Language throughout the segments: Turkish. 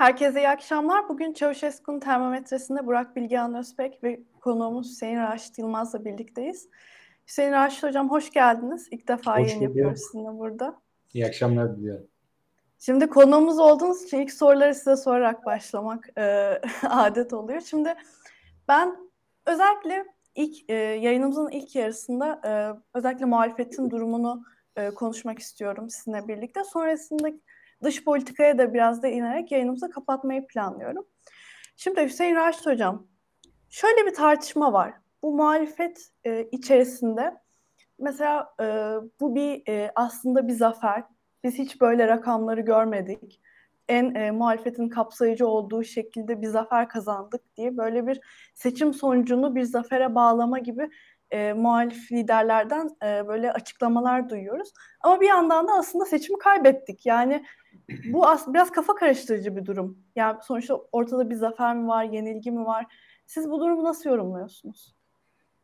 Herkese iyi akşamlar. Bugün Çavuşesku'nun termometresinde Burak Bilgehan Özbek ve konuğumuz Hüseyin Raşit Yılmaz'la birlikteyiz. Hüseyin Raşit Hocam hoş geldiniz. İlk defa hoş yayın yapıyoruz sizinle burada. İyi akşamlar diliyorum. Şimdi konuğumuz olduğunuz için ilk soruları size sorarak başlamak e, adet oluyor. Şimdi ben özellikle ilk e, yayınımızın ilk yarısında e, özellikle muhalefetin durumunu e, konuşmak istiyorum sizinle birlikte. Sonrasında dış politikaya da biraz da inerek yayınımızı kapatmayı planlıyorum. Şimdi Hüseyin Raşit Hocam, şöyle bir tartışma var. Bu muhalefet e, içerisinde mesela e, bu bir e, aslında bir zafer. Biz hiç böyle rakamları görmedik. En e, muhalefetin kapsayıcı olduğu şekilde bir zafer kazandık diye böyle bir seçim sonucunu bir zafere bağlama gibi e, muhalif liderlerden e, böyle açıklamalar duyuyoruz. Ama bir yandan da aslında seçimi kaybettik. Yani bu as biraz kafa karıştırıcı bir durum. Yani sonuçta ortada bir zafer mi var, yenilgi mi var? Siz bu durumu nasıl yorumluyorsunuz?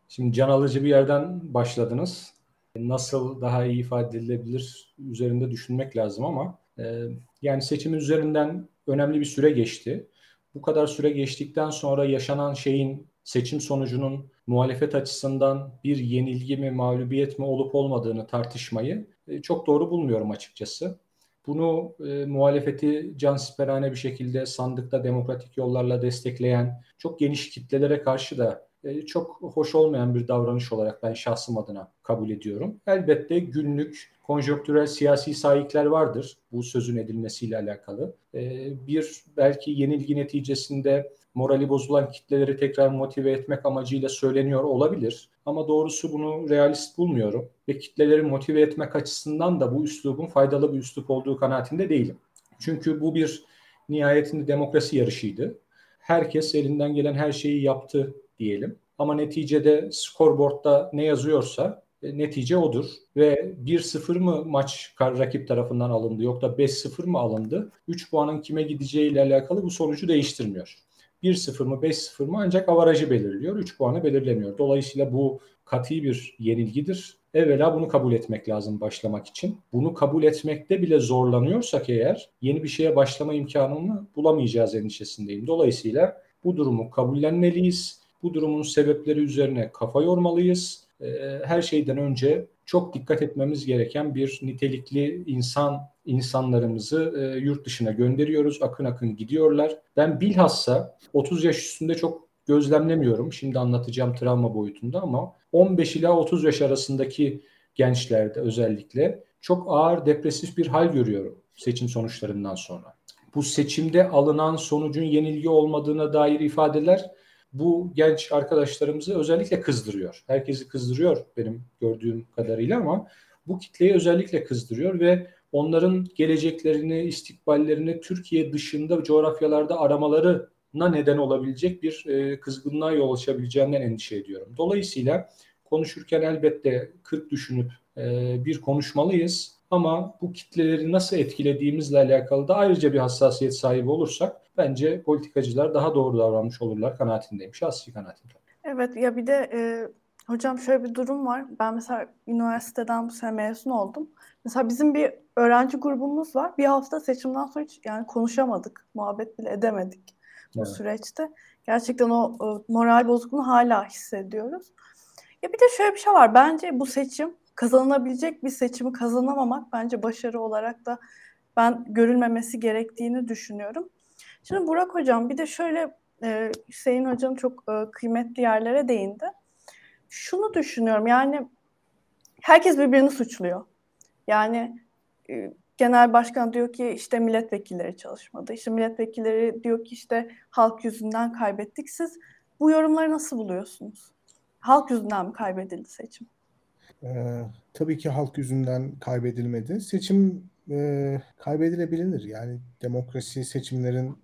Şimdi can alıcı bir yerden başladınız. Nasıl daha iyi ifade edilebilir üzerinde düşünmek lazım ama e, yani seçimin üzerinden önemli bir süre geçti. Bu kadar süre geçtikten sonra yaşanan şeyin seçim sonucunun muhalefet açısından bir yenilgi mi, mağlubiyet mi olup olmadığını tartışmayı e, çok doğru bulmuyorum açıkçası. Bunu e, muhalefeti cansiperane bir şekilde sandıkta demokratik yollarla destekleyen çok geniş kitlelere karşı da e, çok hoş olmayan bir davranış olarak ben şahsım adına kabul ediyorum. Elbette günlük konjonktürel siyasi sahipler vardır bu sözün edilmesiyle alakalı. E, bir belki yenilgi neticesinde morali bozulan kitleleri tekrar motive etmek amacıyla söyleniyor olabilir. Ama doğrusu bunu realist bulmuyorum ve kitleleri motive etmek açısından da bu üslubun faydalı bir üslup olduğu kanaatinde değilim. Çünkü bu bir nihayetinde demokrasi yarışıydı. Herkes elinden gelen her şeyi yaptı diyelim. Ama neticede skorboardta ne yazıyorsa e, netice odur. Ve 1-0 mı maç rakip tarafından alındı yok da 5-0 mı alındı? 3 puanın kime gideceği ile alakalı bu sonucu değiştirmiyor. 1-0 mı 5-0 mı ancak avarajı belirliyor. 3 puanı belirlemiyor. Dolayısıyla bu katı bir yenilgidir. Evvela bunu kabul etmek lazım başlamak için. Bunu kabul etmekte bile zorlanıyorsak eğer yeni bir şeye başlama imkanını bulamayacağız endişesindeyim. Dolayısıyla bu durumu kabullenmeliyiz. Bu durumun sebepleri üzerine kafa yormalıyız. Ee, her şeyden önce çok dikkat etmemiz gereken bir nitelikli insan insanlarımızı e, yurt dışına gönderiyoruz. Akın akın gidiyorlar. Ben bilhassa 30 yaş üstünde çok gözlemlemiyorum. Şimdi anlatacağım travma boyutunda ama 15 ila 30 yaş arasındaki gençlerde özellikle çok ağır depresif bir hal görüyorum seçim sonuçlarından sonra. Bu seçimde alınan sonucun yenilgi olmadığına dair ifadeler bu genç arkadaşlarımızı özellikle kızdırıyor. Herkesi kızdırıyor benim gördüğüm kadarıyla ama bu kitleyi özellikle kızdırıyor ve onların geleceklerini, istikballerini Türkiye dışında coğrafyalarda aramalarına neden olabilecek bir e, kızgınlığa yol açabileceğinden endişe ediyorum. Dolayısıyla konuşurken elbette 40 düşünüp e, bir konuşmalıyız ama bu kitleleri nasıl etkilediğimizle alakalı da ayrıca bir hassasiyet sahibi olursak bence politikacılar daha doğru davranmış olurlar kanaatindeyim. Şahsi kanaatim. Evet ya bir de e, hocam şöyle bir durum var. Ben mesela üniversiteden bu sene mezun oldum. Mesela bizim bir öğrenci grubumuz var. Bir hafta seçimden sonra hiç yani konuşamadık. Muhabbet bile edemedik bu evet. süreçte. Gerçekten o, o moral bozukluğunu hala hissediyoruz. Ya bir de şöyle bir şey var. Bence bu seçim kazanılabilecek bir seçimi kazanamamak bence başarı olarak da ben görülmemesi gerektiğini düşünüyorum. Şimdi Burak Hocam bir de şöyle e, Hüseyin Hocam çok e, kıymetli yerlere değindi. Şunu düşünüyorum yani herkes birbirini suçluyor. Yani e, genel başkan diyor ki işte milletvekilleri çalışmadı. İşte milletvekilleri diyor ki işte halk yüzünden kaybettik. Siz bu yorumları nasıl buluyorsunuz? Halk yüzünden mi kaybedildi seçim? Ee, tabii ki halk yüzünden kaybedilmedi. Seçim e, kaybedilebilir. Yani demokrasi seçimlerin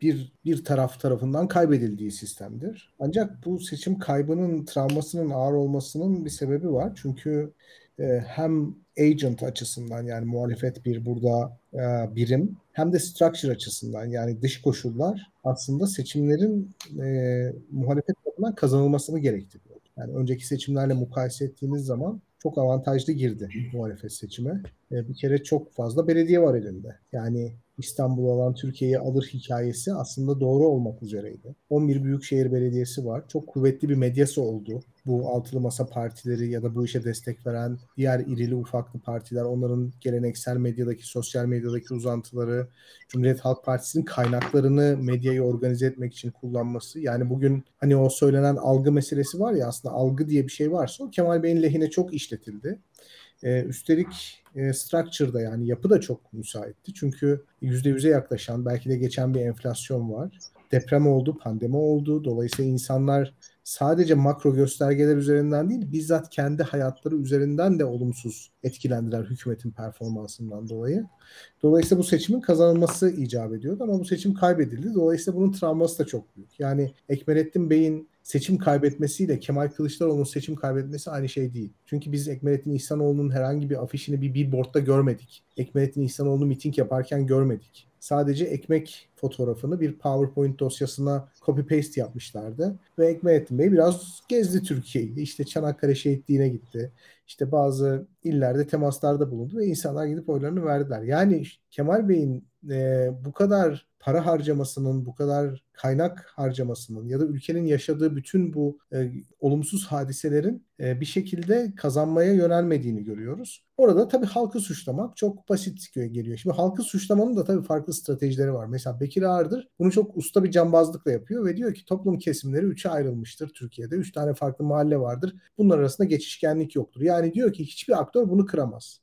bir bir taraf tarafından kaybedildiği sistemdir. Ancak bu seçim kaybının travmasının ağır olmasının bir sebebi var. Çünkü e, hem agent açısından yani muhalefet bir burada e, birim hem de structure açısından yani dış koşullar aslında seçimlerin e, muhalefet tarafından kazanılmasını gerektiriyor. Yani önceki seçimlerle mukayese ettiğimiz zaman çok avantajlı girdi muhalefet seçime. E, bir kere çok fazla belediye var elinde. Yani İstanbul'u alan Türkiye'yi alır hikayesi aslında doğru olmak üzereydi. 11 büyükşehir belediyesi var. Çok kuvvetli bir medyası oldu. Bu altılı masa partileri ya da bu işe destek veren diğer irili ufaklı partiler, onların geleneksel medyadaki, sosyal medyadaki uzantıları, Cumhuriyet Halk Partisi'nin kaynaklarını medyayı organize etmek için kullanması. Yani bugün hani o söylenen algı meselesi var ya aslında algı diye bir şey varsa o Kemal Bey'in lehine çok işletildi. Ee, üstelik e, structure'da yani yapı da çok müsaitti. Çünkü %100'e yaklaşan belki de geçen bir enflasyon var. Deprem oldu, pandemi oldu. Dolayısıyla insanlar sadece makro göstergeler üzerinden değil bizzat kendi hayatları üzerinden de olumsuz etkilendiler hükümetin performansından dolayı. Dolayısıyla bu seçimin kazanılması icap ediyordu ama bu seçim kaybedildi. Dolayısıyla bunun travması da çok büyük. Yani Ekmelettin Bey'in seçim kaybetmesiyle Kemal Kılıçdaroğlu'nun seçim kaybetmesi aynı şey değil. Çünkü biz Ekmelettin İhsanoğlu'nun herhangi bir afişini bir billboardda görmedik. Ekmelettin İhsanoğlu miting yaparken görmedik. Sadece ekmek fotoğrafını bir PowerPoint dosyasına copy paste yapmışlardı. Ve Ekmelettin Bey biraz gezdi Türkiye'yi. İşte Çanakkale Şehitliği'ne gitti. İşte bazı illerde temaslarda bulundu ve insanlar gidip oylarını verdiler. Yani Kemal Bey'in e, bu kadar para harcamasının, bu kadar kaynak harcamasının ya da ülkenin yaşadığı bütün bu e, olumsuz hadiselerin e, bir şekilde kazanmaya yönelmediğini görüyoruz. Orada tabii halkı suçlamak çok basit geliyor. Şimdi halkı suçlamanın da tabii farklı stratejileri var. Mesela Bekir Ağırdır bunu çok usta bir cambazlıkla yapıyor ve diyor ki toplum kesimleri üçe ayrılmıştır Türkiye'de. Üç tane farklı mahalle vardır. Bunlar arasında geçişkenlik yoktur. Yani diyor ki hiçbir aktör bunu kıramaz.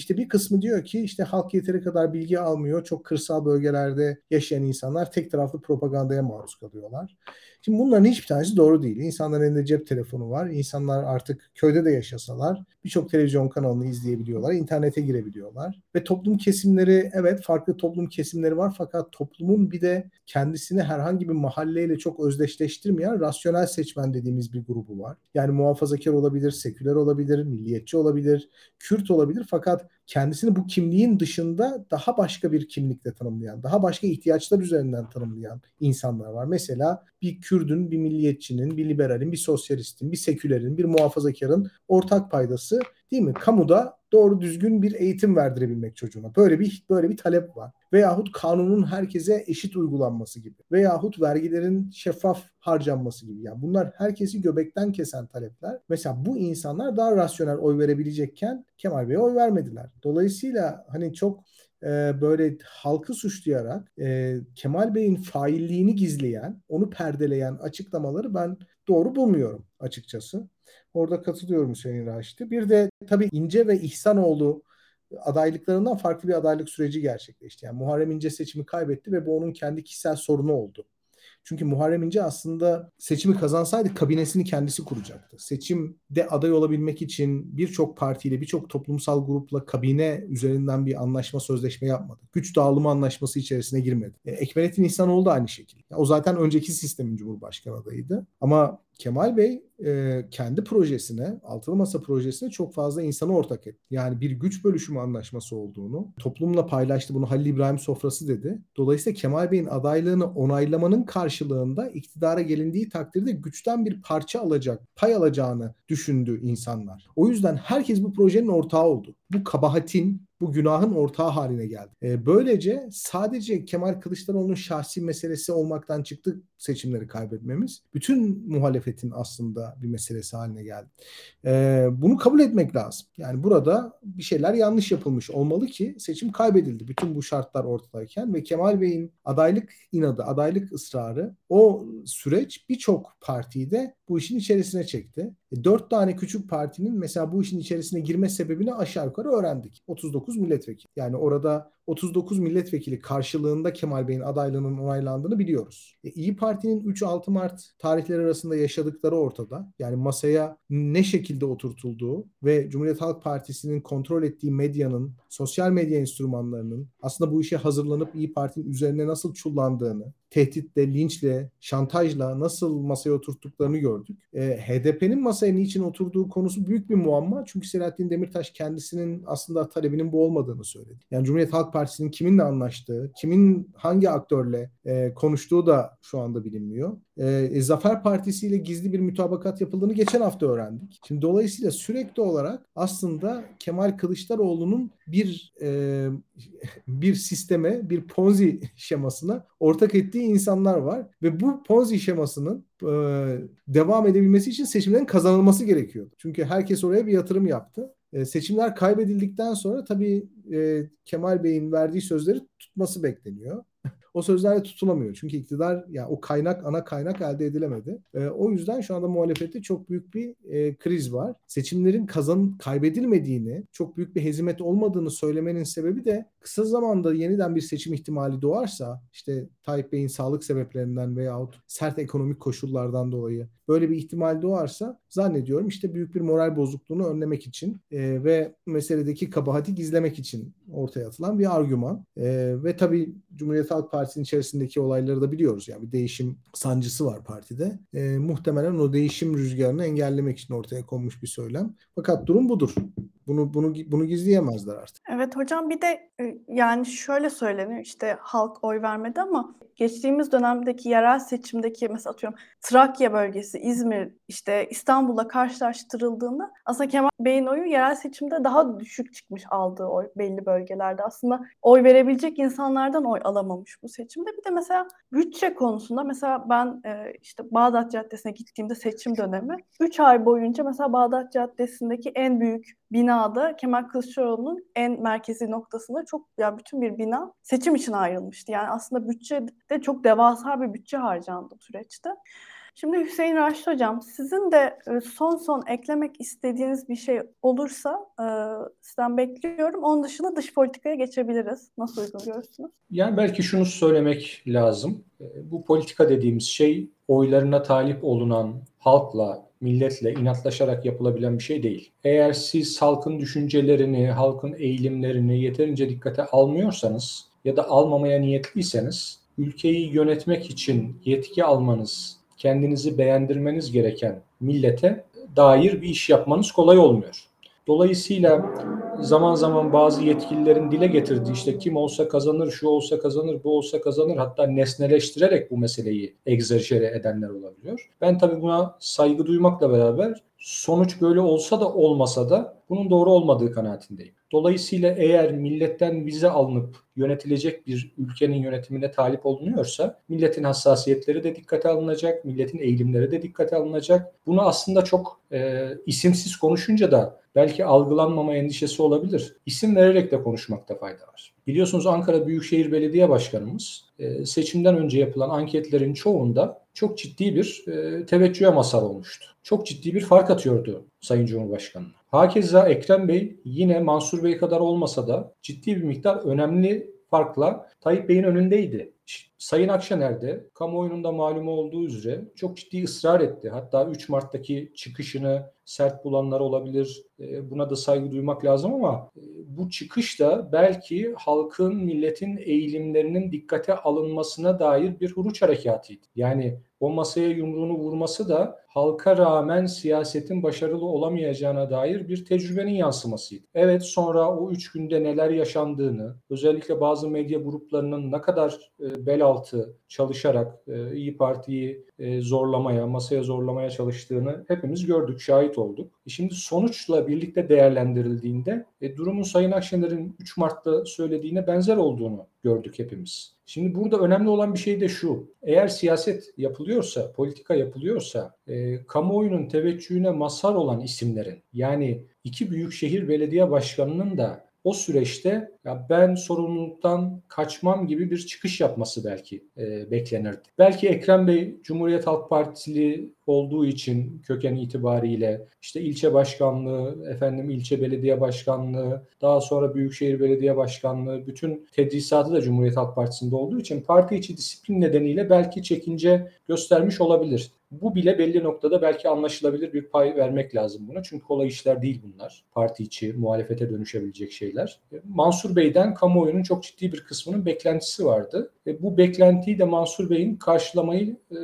İşte bir kısmı diyor ki işte halk yeteri kadar bilgi almıyor. Çok kırsal bölgelerde yaşayan insanlar tek taraflı propagandaya maruz kalıyorlar. Şimdi bunların hiçbir tanesi doğru değil. İnsanların elinde cep telefonu var. İnsanlar artık köyde de yaşasalar birçok televizyon kanalını izleyebiliyorlar. internete girebiliyorlar. Ve toplum kesimleri evet farklı toplum kesimleri var fakat toplumun bir de kendisini herhangi bir mahalleyle çok özdeşleştirmeyen rasyonel seçmen dediğimiz bir grubu var. Yani muhafazakar olabilir, seküler olabilir, milliyetçi olabilir, Kürt olabilir fakat kendisini bu kimliğin dışında daha başka bir kimlikle tanımlayan, daha başka ihtiyaçlar üzerinden tanımlayan insanlar var. Mesela bir Kürdün, bir milliyetçinin, bir liberalin, bir sosyalistin, bir sekülerin, bir muhafazakarın ortak paydası değil mi? Kamuda doğru düzgün bir eğitim verdirebilmek çocuğuna. Böyle bir böyle bir talep var. Veyahut kanunun herkese eşit uygulanması gibi. Veyahut vergilerin şeffaf harcanması gibi. Yani bunlar herkesi göbekten kesen talepler. Mesela bu insanlar daha rasyonel oy verebilecekken Kemal Bey'e oy vermediler. Dolayısıyla hani çok e, böyle halkı suçlayarak e, Kemal Bey'in failliğini gizleyen, onu perdeleyen açıklamaları ben doğru bulmuyorum açıkçası. Orada katılıyorum Hüseyin Raşit'e. Bir de tabii İnce ve İhsanoğlu adaylıklarından farklı bir adaylık süreci gerçekleşti. Yani Muharrem İnce seçimi kaybetti ve bu onun kendi kişisel sorunu oldu. Çünkü Muharrem İnce aslında seçimi kazansaydı kabinesini kendisi kuracaktı. Seçimde aday olabilmek için birçok partiyle, birçok toplumsal grupla kabine üzerinden bir anlaşma, sözleşme yapmadı. Güç dağılımı anlaşması içerisine girmedi. E, Ekmelettin İhsanoğlu da aynı şekilde. O zaten önceki sistemin Cumhurbaşkanı adayıydı. Ama Kemal Bey e, kendi projesine, Altılı Masa projesine çok fazla insanı ortak etti. Yani bir güç bölüşümü anlaşması olduğunu, toplumla paylaştı. Bunu Halil İbrahim sofrası dedi. Dolayısıyla Kemal Bey'in adaylığını onaylamanın karşılığında iktidara gelindiği takdirde güçten bir parça alacak, pay alacağını düşündü insanlar. O yüzden herkes bu projenin ortağı oldu. Bu kabahatin, bu günahın ortağı haline geldi. E, böylece sadece Kemal Kılıçdaroğlu'nun şahsi meselesi olmaktan çıktı seçimleri kaybetmemiz. Bütün muhalefetin aslında bir meselesi haline geldi. E, bunu kabul etmek lazım. Yani burada bir şeyler yanlış yapılmış olmalı ki seçim kaybedildi. Bütün bu şartlar ortadayken ve Kemal Bey'in adaylık inadı, adaylık ısrarı o süreç birçok partiyi de bu işin içerisine çekti. E, dört tane küçük partinin mesela bu işin içerisine girme sebebini aşağı yukarı öğrendik. 39 milletvekili. Yani orada 39 milletvekili karşılığında Kemal Bey'in adaylığının onaylandığını biliyoruz. E, İyi Parti'nin 3-6 Mart tarihleri arasında yaşadıkları ortada. Yani masaya ne şekilde oturtulduğu ve Cumhuriyet Halk Partisi'nin kontrol ettiği medyanın, sosyal medya enstrümanlarının aslında bu işe hazırlanıp İyi Parti'nin üzerine nasıl çullandığını, tehditle, linçle, şantajla nasıl masaya oturttuklarını gördük. E, HDP'nin masaya niçin oturduğu konusu büyük bir muamma. Çünkü Selahattin Demirtaş kendisinin aslında talebinin bu olmadığını söyledi. Yani Cumhuriyet Halk Partisi Partisi'nin kiminle anlaştığı, kimin hangi aktörle e, konuştuğu da şu anda bilinmiyor. E, e, Zafer Partisi ile gizli bir mütabakat yapıldığını geçen hafta öğrendik. Şimdi dolayısıyla sürekli olarak aslında Kemal Kılıçdaroğlu'nun bir e, bir sisteme, bir Ponzi şemasına ortak ettiği insanlar var ve bu Ponzi şemasının e, devam edebilmesi için seçimlerin kazanılması gerekiyordu. Çünkü herkes oraya bir yatırım yaptı. E, seçimler kaybedildikten sonra tabii e, Kemal Bey'in verdiği sözleri tutması bekleniyor o sözlerle tutulamıyor. Çünkü iktidar ya yani o kaynak ana kaynak elde edilemedi. E, o yüzden şu anda muhalefette çok büyük bir e, kriz var. Seçimlerin kazan kaybedilmediğini, çok büyük bir hezimet olmadığını söylemenin sebebi de kısa zamanda yeniden bir seçim ihtimali doğarsa işte Tayyip Bey'in sağlık sebeplerinden veyahut sert ekonomik koşullardan dolayı böyle bir ihtimal doğarsa zannediyorum işte büyük bir moral bozukluğunu önlemek için e, ve meseledeki kabahati gizlemek için ortaya atılan bir argüman. E, ve tabii Cumhuriyet Halk Partisi'nin içerisindeki olayları da biliyoruz. Yani bir değişim sancısı var partide. E, muhtemelen o değişim rüzgarını engellemek için ortaya konmuş bir söylem. Fakat durum budur. Bunu bunu bunu gizleyemezler artık. Evet hocam bir de e, yani şöyle söyleniyor işte halk oy vermedi ama geçtiğimiz dönemdeki yerel seçimdeki mesela atıyorum Trakya bölgesi, İzmir, işte İstanbul'la karşılaştırıldığında aslında Kemal Bey'in oyu yerel seçimde daha düşük çıkmış aldığı oy belli bölgelerde. Aslında oy verebilecek insanlardan oy alamamış bu seçimde. Bir de mesela bütçe konusunda mesela ben e, işte Bağdat Caddesi'ne gittiğimde seçim dönemi 3 ay boyunca mesela Bağdat Caddesi'ndeki en büyük binada Kemal Kılıçdaroğlu'nun en merkezi noktasında çok ya yani bütün bir bina seçim için ayrılmıştı. Yani aslında bütçede çok devasa bir bütçe harcandı süreçte. Şimdi Hüseyin Raşit Hocam sizin de e, son son eklemek istediğiniz bir şey olursa e, sizden bekliyorum. Onun dışında dış politikaya geçebiliriz. Nasıl uygun görürsünüz? Yani belki şunu söylemek lazım. E, bu politika dediğimiz şey oylarına talip olunan halkla, milletle inatlaşarak yapılabilen bir şey değil. Eğer siz halkın düşüncelerini, halkın eğilimlerini yeterince dikkate almıyorsanız ya da almamaya niyetliyseniz ülkeyi yönetmek için yetki almanız, kendinizi beğendirmeniz gereken millete dair bir iş yapmanız kolay olmuyor. Dolayısıyla zaman zaman bazı yetkililerin dile getirdiği işte kim olsa kazanır, şu olsa kazanır, bu olsa kazanır hatta nesneleştirerek bu meseleyi egzajere edenler olabiliyor. Ben tabii buna saygı duymakla beraber sonuç böyle olsa da olmasa da bunun doğru olmadığı kanaatindeyim. Dolayısıyla eğer milletten vize alınıp yönetilecek bir ülkenin yönetimine talip olunuyorsa milletin hassasiyetleri de dikkate alınacak, milletin eğilimleri de dikkate alınacak. Bunu aslında çok e, isimsiz konuşunca da belki algılanmama endişesi olabilir. İsim vererek de konuşmakta fayda var. Biliyorsunuz Ankara Büyükşehir Belediye Başkanımız e, seçimden önce yapılan anketlerin çoğunda çok ciddi bir e, teveccühe mazhar olmuştu. Çok ciddi bir fark atıyordu Sayın Cumhurbaşkanı'na. Hakeza Ekrem Bey yine Mansur Bey kadar olmasa da ciddi bir miktar önemli farkla Tayyip Bey'in önündeydi. Sayın Akşener de kamuoyunun malum olduğu üzere çok ciddi ısrar etti. Hatta 3 Mart'taki çıkışını sert bulanlar olabilir. E, buna da saygı duymak lazım ama e, bu çıkış da belki halkın, milletin eğilimlerinin dikkate alınmasına dair bir huruç harekatıydı. Yani o masaya yumruğunu vurması da halka rağmen siyasetin başarılı olamayacağına dair bir tecrübenin yansımasıydı. Evet sonra o üç günde neler yaşandığını, özellikle bazı medya gruplarının ne kadar e, bel altı çalışarak e, İyi Parti'yi e, zorlamaya, masaya zorlamaya çalıştığını hepimiz gördük, şahit olduk. E şimdi sonuçla birlikte değerlendirildiğinde e, durumun Sayın Akşener'in 3 Mart'ta söylediğine benzer olduğunu gördük hepimiz. Şimdi burada önemli olan bir şey de şu. Eğer siyaset yapılıyorsa, politika yapılıyorsa, kamuoyunun teveccühüne mazhar olan isimlerin yani iki büyük şehir belediye başkanının da o süreçte ya ben sorumluluktan kaçmam gibi bir çıkış yapması belki e, beklenirdi. Belki Ekrem Bey Cumhuriyet Halk Partili olduğu için köken itibariyle işte ilçe başkanlığı, efendim ilçe belediye başkanlığı, daha sonra büyükşehir belediye başkanlığı, bütün tedrisatı da Cumhuriyet Halk Partisi'nde olduğu için parti içi disiplin nedeniyle belki çekince göstermiş olabilir. Bu bile belli noktada belki anlaşılabilir bir pay vermek lazım buna. Çünkü kolay işler değil bunlar. Parti içi muhalefete dönüşebilecek şeyler. Mansur Bey'den kamuoyunun çok ciddi bir kısmının beklentisi vardı. E, bu beklentiyi de Mansur Bey'in karşılamayı e,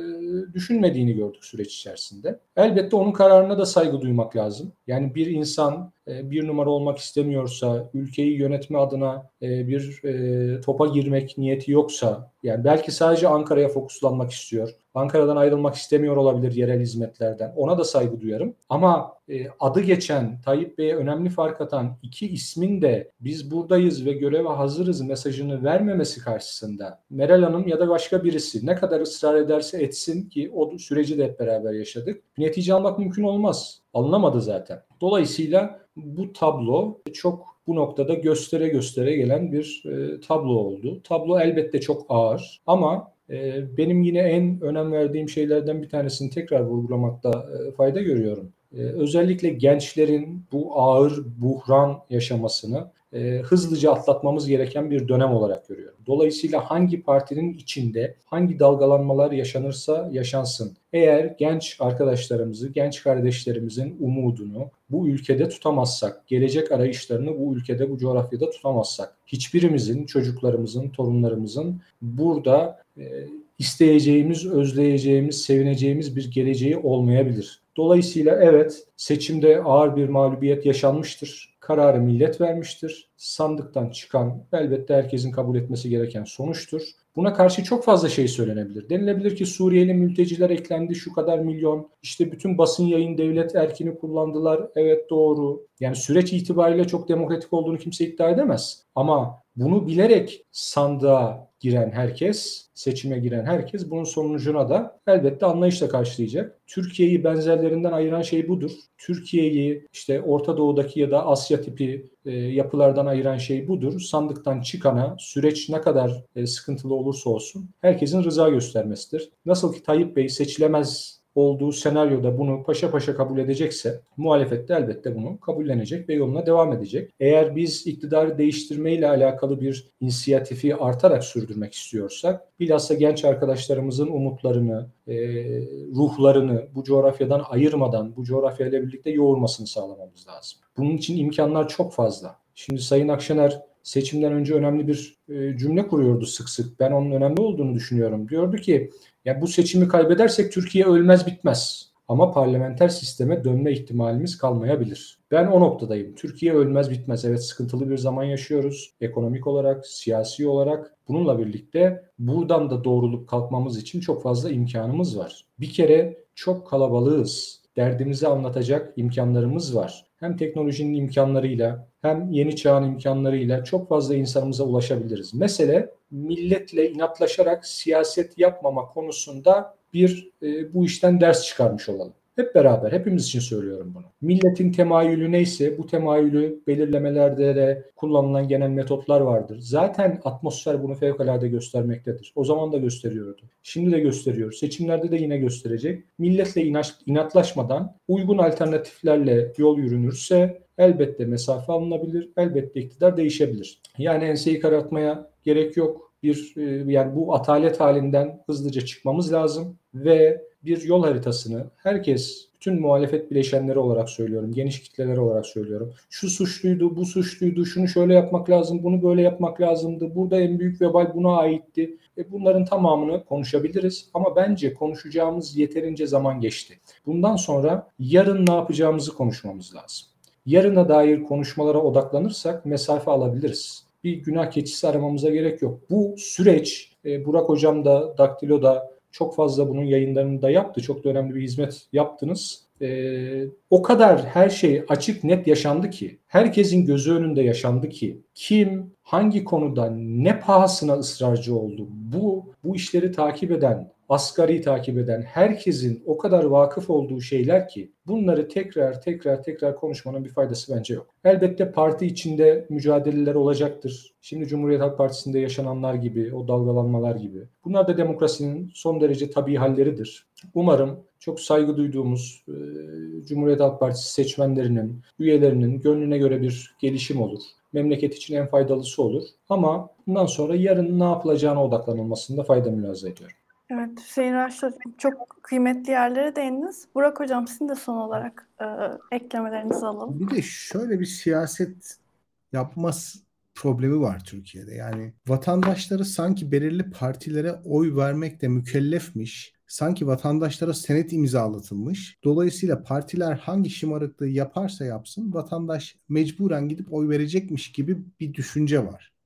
düşünmediğini gördük süreç içerisinde. Elbette onun kararına da saygı duymak lazım. Yani bir insan e, bir numara olmak istemiyorsa, ülkeyi yönetme adına e, bir e, topa girmek niyeti yoksa, yani belki sadece Ankara'ya fokuslanmak istiyor. Ankara'dan ayrılmak istemiyor olabilir yerel hizmetlerden. Ona da saygı duyarım. Ama adı geçen Tayyip Bey'e önemli fark atan iki ismin de biz buradayız ve göreve hazırız mesajını vermemesi karşısında Meral Hanım ya da başka birisi ne kadar ısrar ederse etsin ki o süreci de hep beraber yaşadık. Netice almak mümkün olmaz. Alınamadı zaten. Dolayısıyla bu tablo çok bu noktada göstere göstere gelen bir e, tablo oldu. Tablo elbette çok ağır ama e, benim yine en önem verdiğim şeylerden bir tanesini tekrar vurgulamakta e, fayda görüyorum. E, özellikle gençlerin bu ağır buhran yaşamasını e, hızlıca atlatmamız gereken bir dönem olarak görüyorum. Dolayısıyla hangi partinin içinde hangi dalgalanmalar yaşanırsa yaşansın. Eğer genç arkadaşlarımızı, genç kardeşlerimizin umudunu bu ülkede tutamazsak, gelecek arayışlarını bu ülkede, bu coğrafyada tutamazsak, hiçbirimizin, çocuklarımızın, torunlarımızın burada e, isteyeceğimiz, özleyeceğimiz, sevineceğimiz bir geleceği olmayabilir. Dolayısıyla evet seçimde ağır bir mağlubiyet yaşanmıştır kararı millet vermiştir. Sandıktan çıkan elbette herkesin kabul etmesi gereken sonuçtur. Buna karşı çok fazla şey söylenebilir. Denilebilir ki Suriyeli mülteciler eklendi şu kadar milyon. İşte bütün basın yayın devlet erkini kullandılar. Evet doğru. Yani süreç itibariyle çok demokratik olduğunu kimse iddia edemez. Ama bunu bilerek sandığa giren herkes, seçime giren herkes bunun sonucuna da elbette anlayışla karşılayacak. Türkiye'yi benzerlerinden ayıran şey budur. Türkiye'yi işte Orta Doğu'daki ya da Asya tipi e, yapılardan ayıran şey budur. Sandıktan çıkana süreç ne kadar e, sıkıntılı olursa olsun herkesin rıza göstermesidir. Nasıl ki Tayyip Bey seçilemez olduğu senaryoda bunu paşa paşa kabul edecekse muhalefet de elbette bunu kabullenecek ve yoluna devam edecek. Eğer biz iktidarı değiştirmeyle alakalı bir inisiyatifi artarak sürdürmek istiyorsak bilhassa genç arkadaşlarımızın umutlarını, e, ruhlarını bu coğrafyadan ayırmadan bu coğrafyayla birlikte yoğurmasını sağlamamız lazım. Bunun için imkanlar çok fazla. Şimdi Sayın Akşener seçimden önce önemli bir e, cümle kuruyordu sık sık. Ben onun önemli olduğunu düşünüyorum. Diyordu ki ya bu seçimi kaybedersek Türkiye ölmez bitmez. Ama parlamenter sisteme dönme ihtimalimiz kalmayabilir. Ben o noktadayım. Türkiye ölmez bitmez. Evet sıkıntılı bir zaman yaşıyoruz. Ekonomik olarak, siyasi olarak. Bununla birlikte buradan da doğrulup kalkmamız için çok fazla imkanımız var. Bir kere çok kalabalığız. Derdimizi anlatacak imkanlarımız var. Hem teknolojinin imkanlarıyla hem yeni çağın imkanlarıyla çok fazla insanımıza ulaşabiliriz. Mesele milletle inatlaşarak siyaset yapmama konusunda bir e, bu işten ders çıkarmış olalım. Hep beraber, hepimiz için söylüyorum bunu. Milletin temayülü neyse bu temayülü belirlemelerde de kullanılan genel metotlar vardır. Zaten atmosfer bunu fevkalade göstermektedir. O zaman da gösteriyordu. Şimdi de gösteriyor. Seçimlerde de yine gösterecek. Milletle inatlaşmadan uygun alternatiflerle yol yürünürse elbette mesafe alınabilir, elbette iktidar değişebilir. Yani enseyi karartmaya gerek yok. Bir e, yani bu atalet halinden hızlıca çıkmamız lazım ve bir yol haritasını herkes bütün muhalefet bileşenleri olarak söylüyorum, geniş kitleler olarak söylüyorum. Şu suçluydu, bu suçluydu, şunu şöyle yapmak lazım, bunu böyle yapmak lazımdı. Burada en büyük vebal buna aitti. E bunların tamamını konuşabiliriz ama bence konuşacağımız yeterince zaman geçti. Bundan sonra yarın ne yapacağımızı konuşmamız lazım. Yarına dair konuşmalara odaklanırsak mesafe alabiliriz. Bir günah keçisi aramamıza gerek yok. Bu süreç e, Burak Hocam da Daktilo da çok fazla bunun yayınlarını da yaptı. Çok da önemli bir hizmet yaptınız. Ee, o kadar her şey açık net yaşandı ki, herkesin gözü önünde yaşandı ki, kim hangi konuda ne pahasına ısrarcı oldu, bu bu işleri takip eden asgari takip eden herkesin o kadar vakıf olduğu şeyler ki bunları tekrar tekrar tekrar konuşmanın bir faydası bence yok. Elbette parti içinde mücadeleler olacaktır. Şimdi Cumhuriyet Halk Partisi'nde yaşananlar gibi, o dalgalanmalar gibi. Bunlar da demokrasinin son derece tabii halleridir. Umarım çok saygı duyduğumuz e, Cumhuriyet Halk Partisi seçmenlerinin, üyelerinin gönlüne göre bir gelişim olur memleket için en faydalısı olur. Ama bundan sonra yarın ne yapılacağına odaklanılmasında fayda mülaza ediyorum. Evet, Hüseyin Raşit çok kıymetli yerlere değindiniz. Burak Hocam sizin de son olarak e, eklemelerinizi alalım. Bir de şöyle bir siyaset yapmaz problemi var Türkiye'de. Yani vatandaşları sanki belirli partilere oy vermekle mükellefmiş, sanki vatandaşlara senet imzalatılmış. Dolayısıyla partiler hangi şımarıklığı yaparsa yapsın vatandaş mecburen gidip oy verecekmiş gibi bir düşünce var.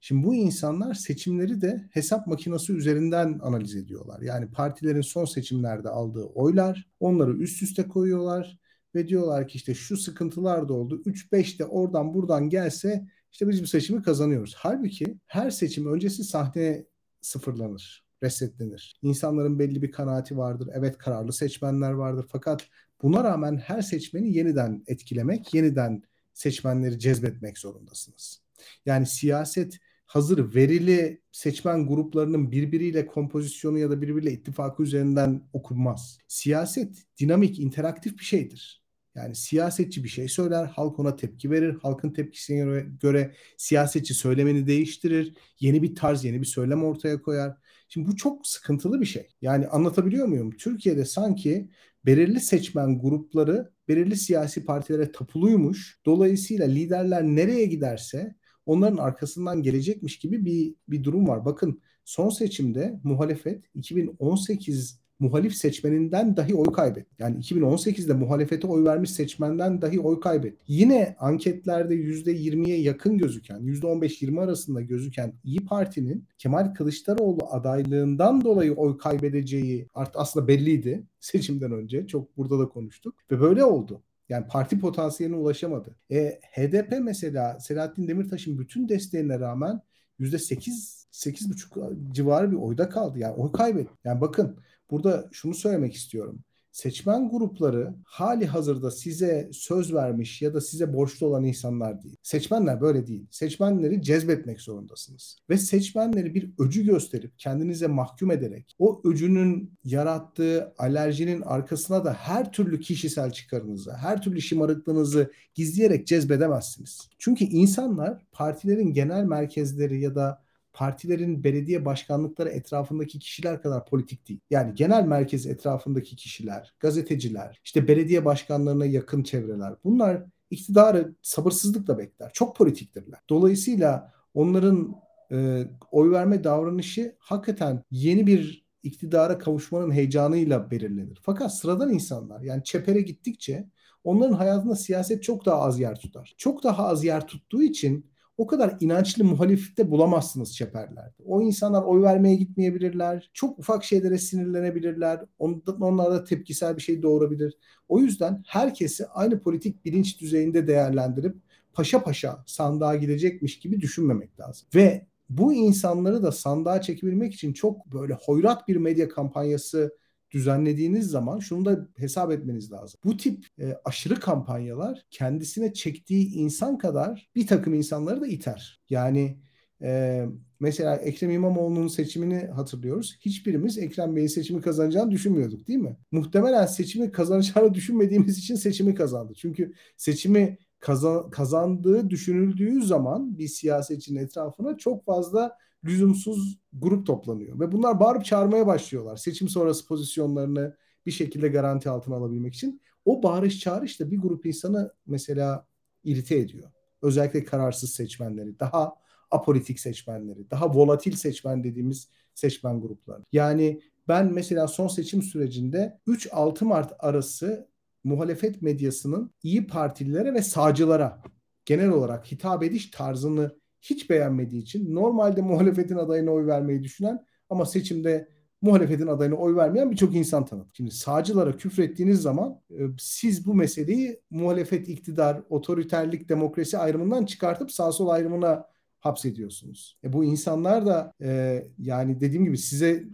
Şimdi bu insanlar seçimleri de hesap makinesi üzerinden analiz ediyorlar. Yani partilerin son seçimlerde aldığı oylar onları üst üste koyuyorlar ve diyorlar ki işte şu sıkıntılar da oldu. 3-5 de oradan buradan gelse işte biz bu seçimi kazanıyoruz. Halbuki her seçim öncesi sahne sıfırlanır, resetlenir. İnsanların belli bir kanaati vardır. Evet kararlı seçmenler vardır. Fakat buna rağmen her seçmeni yeniden etkilemek, yeniden seçmenleri cezbetmek zorundasınız. Yani siyaset hazır verili seçmen gruplarının birbiriyle kompozisyonu ya da birbiriyle ittifakı üzerinden okunmaz. Siyaset dinamik, interaktif bir şeydir. Yani siyasetçi bir şey söyler, halk ona tepki verir. Halkın tepkisine göre, göre siyasetçi söylemeni değiştirir. Yeni bir tarz, yeni bir söylem ortaya koyar. Şimdi bu çok sıkıntılı bir şey. Yani anlatabiliyor muyum? Türkiye'de sanki belirli seçmen grupları belirli siyasi partilere tapuluymuş. Dolayısıyla liderler nereye giderse onların arkasından gelecekmiş gibi bir, bir durum var. Bakın son seçimde muhalefet 2018 muhalif seçmeninden dahi oy kaybetti. Yani 2018'de muhalefete oy vermiş seçmenden dahi oy kaybetti. Yine anketlerde %20'ye yakın gözüken, %15-20 arasında gözüken İyi Parti'nin Kemal Kılıçdaroğlu adaylığından dolayı oy kaybedeceği artık aslında belliydi seçimden önce. Çok burada da konuştuk ve böyle oldu. Yani parti potansiyeline ulaşamadı. E, HDP mesela Selahattin Demirtaş'ın bütün desteğine rağmen %8 8,5 civarı bir oyda kaldı. Yani oy kaybetti. Yani bakın burada şunu söylemek istiyorum. Seçmen grupları hali hazırda size söz vermiş ya da size borçlu olan insanlar değil. Seçmenler böyle değil. Seçmenleri cezbetmek zorundasınız. Ve seçmenleri bir öcü gösterip kendinize mahkum ederek o öcünün yarattığı alerjinin arkasına da her türlü kişisel çıkarınızı, her türlü şımarıklığınızı gizleyerek cezbedemezsiniz. Çünkü insanlar partilerin genel merkezleri ya da partilerin belediye başkanlıkları etrafındaki kişiler kadar politik değil. Yani genel merkez etrafındaki kişiler, gazeteciler, işte belediye başkanlarına yakın çevreler bunlar iktidarı sabırsızlıkla bekler. Çok politiktirler. Dolayısıyla onların e, oy verme davranışı hakikaten yeni bir iktidara kavuşmanın heyecanıyla belirlenir. Fakat sıradan insanlar yani çepere gittikçe onların hayatında siyaset çok daha az yer tutar. Çok daha az yer tuttuğu için o kadar inançlı muhalifte bulamazsınız çeperlerde. O insanlar oy vermeye gitmeyebilirler. Çok ufak şeylere sinirlenebilirler. Onlarda tepkisel bir şey doğurabilir. O yüzden herkesi aynı politik bilinç düzeyinde değerlendirip paşa paşa sandığa gidecekmiş gibi düşünmemek lazım. Ve bu insanları da sandığa çekebilmek için çok böyle hoyrat bir medya kampanyası düzenlediğiniz zaman şunu da hesap etmeniz lazım. Bu tip e, aşırı kampanyalar kendisine çektiği insan kadar bir takım insanları da iter. Yani e, mesela Ekrem İmamoğlu'nun seçimini hatırlıyoruz. Hiçbirimiz Ekrem Bey'in seçimi kazanacağını düşünmüyorduk değil mi? Muhtemelen seçimi kazanacağını düşünmediğimiz için seçimi kazandı. Çünkü seçimi kazan, kazandığı düşünüldüğü zaman bir siyasetçinin etrafına çok fazla lüzumsuz grup toplanıyor. Ve bunlar bağırıp çağırmaya başlıyorlar. Seçim sonrası pozisyonlarını bir şekilde garanti altına alabilmek için. O bağırış çağırış da bir grup insanı mesela irite ediyor. Özellikle kararsız seçmenleri, daha apolitik seçmenleri, daha volatil seçmen dediğimiz seçmen grupları. Yani ben mesela son seçim sürecinde 3-6 Mart arası muhalefet medyasının iyi partililere ve sağcılara genel olarak hitap ediş tarzını hiç beğenmediği için normalde muhalefetin adayına oy vermeyi düşünen ama seçimde muhalefetin adayına oy vermeyen birçok insan tanıdı. Şimdi sağcılara küfrettiğiniz zaman e, siz bu meseleyi muhalefet, iktidar, otoriterlik, demokrasi ayrımından çıkartıp sağ sol ayrımına hapsediyorsunuz. E bu insanlar da e, yani dediğim gibi size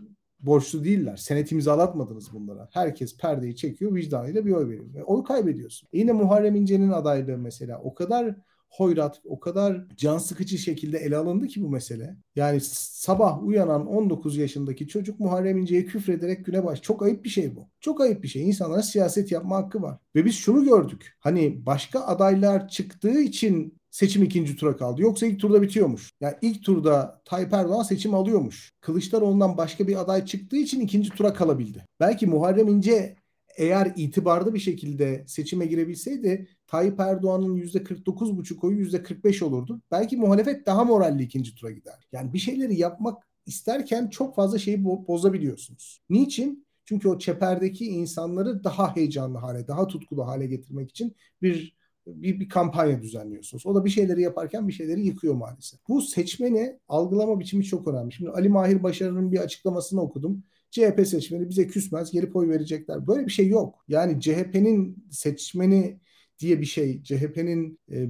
borçlu değiller. Senet imzalatmadınız bunlara. Herkes perdeyi çekiyor, vicdanıyla bir oy veriyor. E, oy kaybediyorsun. E yine Muharrem İnce'nin adaylığı mesela o kadar hoyrat, o kadar can sıkıcı şekilde ele alındı ki bu mesele. Yani sabah uyanan 19 yaşındaki çocuk Muharrem İnce'ye küfrederek güne baş. Çok ayıp bir şey bu. Çok ayıp bir şey. İnsanlara siyaset yapma hakkı var. Ve biz şunu gördük. Hani başka adaylar çıktığı için seçim ikinci tura kaldı. Yoksa ilk turda bitiyormuş. Yani ilk turda Tayyip Erdoğan seçim alıyormuş. Kılıçdaroğlu'ndan başka bir aday çıktığı için ikinci tura kalabildi. Belki Muharrem İnce eğer itibarlı bir şekilde seçime girebilseydi Tayyip Erdoğan'ın %49,5 oyu %45 olurdu. Belki muhalefet daha moralli ikinci tura gider. Yani bir şeyleri yapmak isterken çok fazla şeyi bozabiliyorsunuz. Niçin? Çünkü o çeperdeki insanları daha heyecanlı hale, daha tutkulu hale getirmek için bir bir, bir kampanya düzenliyorsunuz. O da bir şeyleri yaparken bir şeyleri yıkıyor maalesef. Bu seçmeni algılama biçimi çok önemli. Şimdi Ali Mahir Başarı'nın bir açıklamasını okudum. CHP seçmeni bize küsmez, gelip oy verecekler. Böyle bir şey yok. Yani CHP'nin seçmeni diye bir şey, CHP'nin e,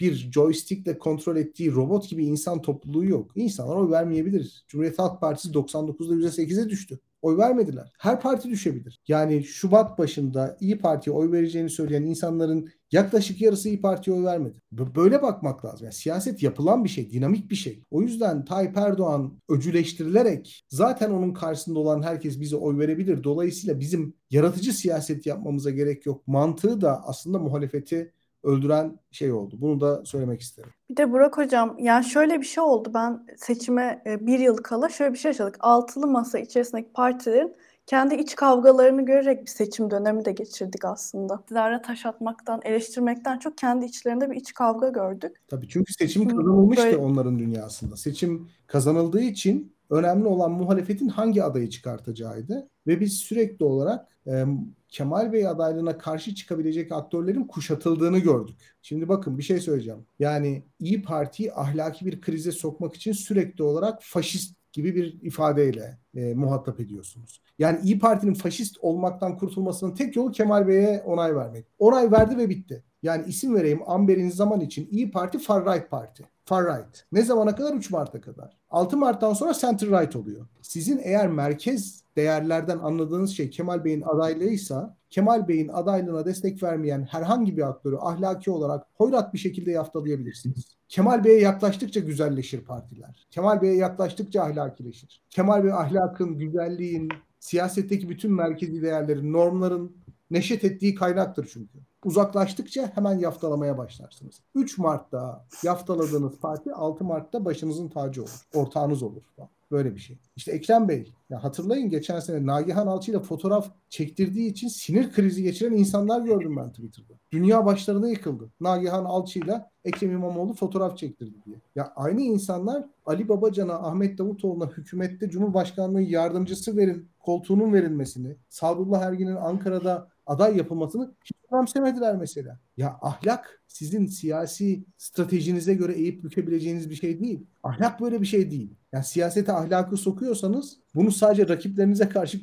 bir joystickle kontrol ettiği robot gibi insan topluluğu yok. İnsanlar oy vermeyebilir. Cumhuriyet Halk Partisi 99'da %8'e düştü oy vermediler. Her parti düşebilir. Yani Şubat başında İyi Parti'ye oy vereceğini söyleyen insanların yaklaşık yarısı İyi Parti'ye oy vermedi. Böyle bakmak lazım. Yani siyaset yapılan bir şey, dinamik bir şey. O yüzden Tayyip Erdoğan öcüleştirilerek zaten onun karşısında olan herkes bize oy verebilir. Dolayısıyla bizim yaratıcı siyaset yapmamıza gerek yok. Mantığı da aslında muhalefeti öldüren şey oldu. Bunu da söylemek isterim. Bir de Burak Hocam, yani şöyle bir şey oldu. Ben seçime e, bir yıl kala şöyle bir şey yaşadık. Altılı masa içerisindeki partilerin kendi iç kavgalarını görerek bir seçim dönemi de geçirdik aslında. İktidara taş atmaktan, eleştirmekten çok kendi içlerinde bir iç kavga gördük. Tabii çünkü seçim kazanılmıştı Böyle... onların dünyasında. Seçim kazanıldığı için önemli olan muhalefetin hangi adayı çıkartacağıydı. Ve biz sürekli olarak e, Kemal Bey adaylığına karşı çıkabilecek aktörlerin kuşatıldığını gördük. Şimdi bakın bir şey söyleyeceğim. Yani İyi Parti'yi ahlaki bir krize sokmak için sürekli olarak faşist gibi bir ifadeyle e, muhatap ediyorsunuz. Yani İyi Parti'nin faşist olmaktan kurtulmasının tek yolu Kemal Bey'e onay vermek. Onay verdi ve bitti. Yani isim vereyim Amber'in zaman için İyi Parti Far Right Parti. Far Right. Ne zamana kadar? 3 Mart'a kadar. 6 Mart'tan sonra Center Right oluyor. Sizin eğer merkez değerlerden anladığınız şey Kemal Bey'in adaylığıysa Kemal Bey'in adaylığına destek vermeyen herhangi bir aktörü ahlaki olarak hoyrat bir şekilde yaftalayabilirsiniz. Kemal Bey'e yaklaştıkça güzelleşir partiler. Kemal Bey'e yaklaştıkça ahlakileşir. Kemal Bey ahlakın, güzelliğin, siyasetteki bütün merkezi değerlerin, normların neşet ettiği kaynaktır çünkü. Uzaklaştıkça hemen yaftalamaya başlarsınız. 3 Mart'ta yaftaladığınız parti 6 Mart'ta başınızın tacı olur. Ortağınız olur. Böyle bir şey. İşte Ekrem Bey, ya hatırlayın geçen sene Nagihan Alçı ile fotoğraf çektirdiği için sinir krizi geçiren insanlar gördüm ben Twitter'da. Dünya başlarına yıkıldı. Nagihan Alçı ile Ekrem İmamoğlu fotoğraf çektirdi diye. Ya aynı insanlar Ali Babacan'a, Ahmet Davutoğlu'na hükümette Cumhurbaşkanlığı yardımcısı verin, koltuğunun verilmesini, Sadullah Ergin'in Ankara'da aday yapılmasını hiç önemsemediler mesela. Ya ahlak sizin siyasi stratejinize göre eğip bükebileceğiniz bir şey değil. Ahlak böyle bir şey değil. Yani siyasete ahlakı sokuyorsanız bunu sadece rakiplerinize karşı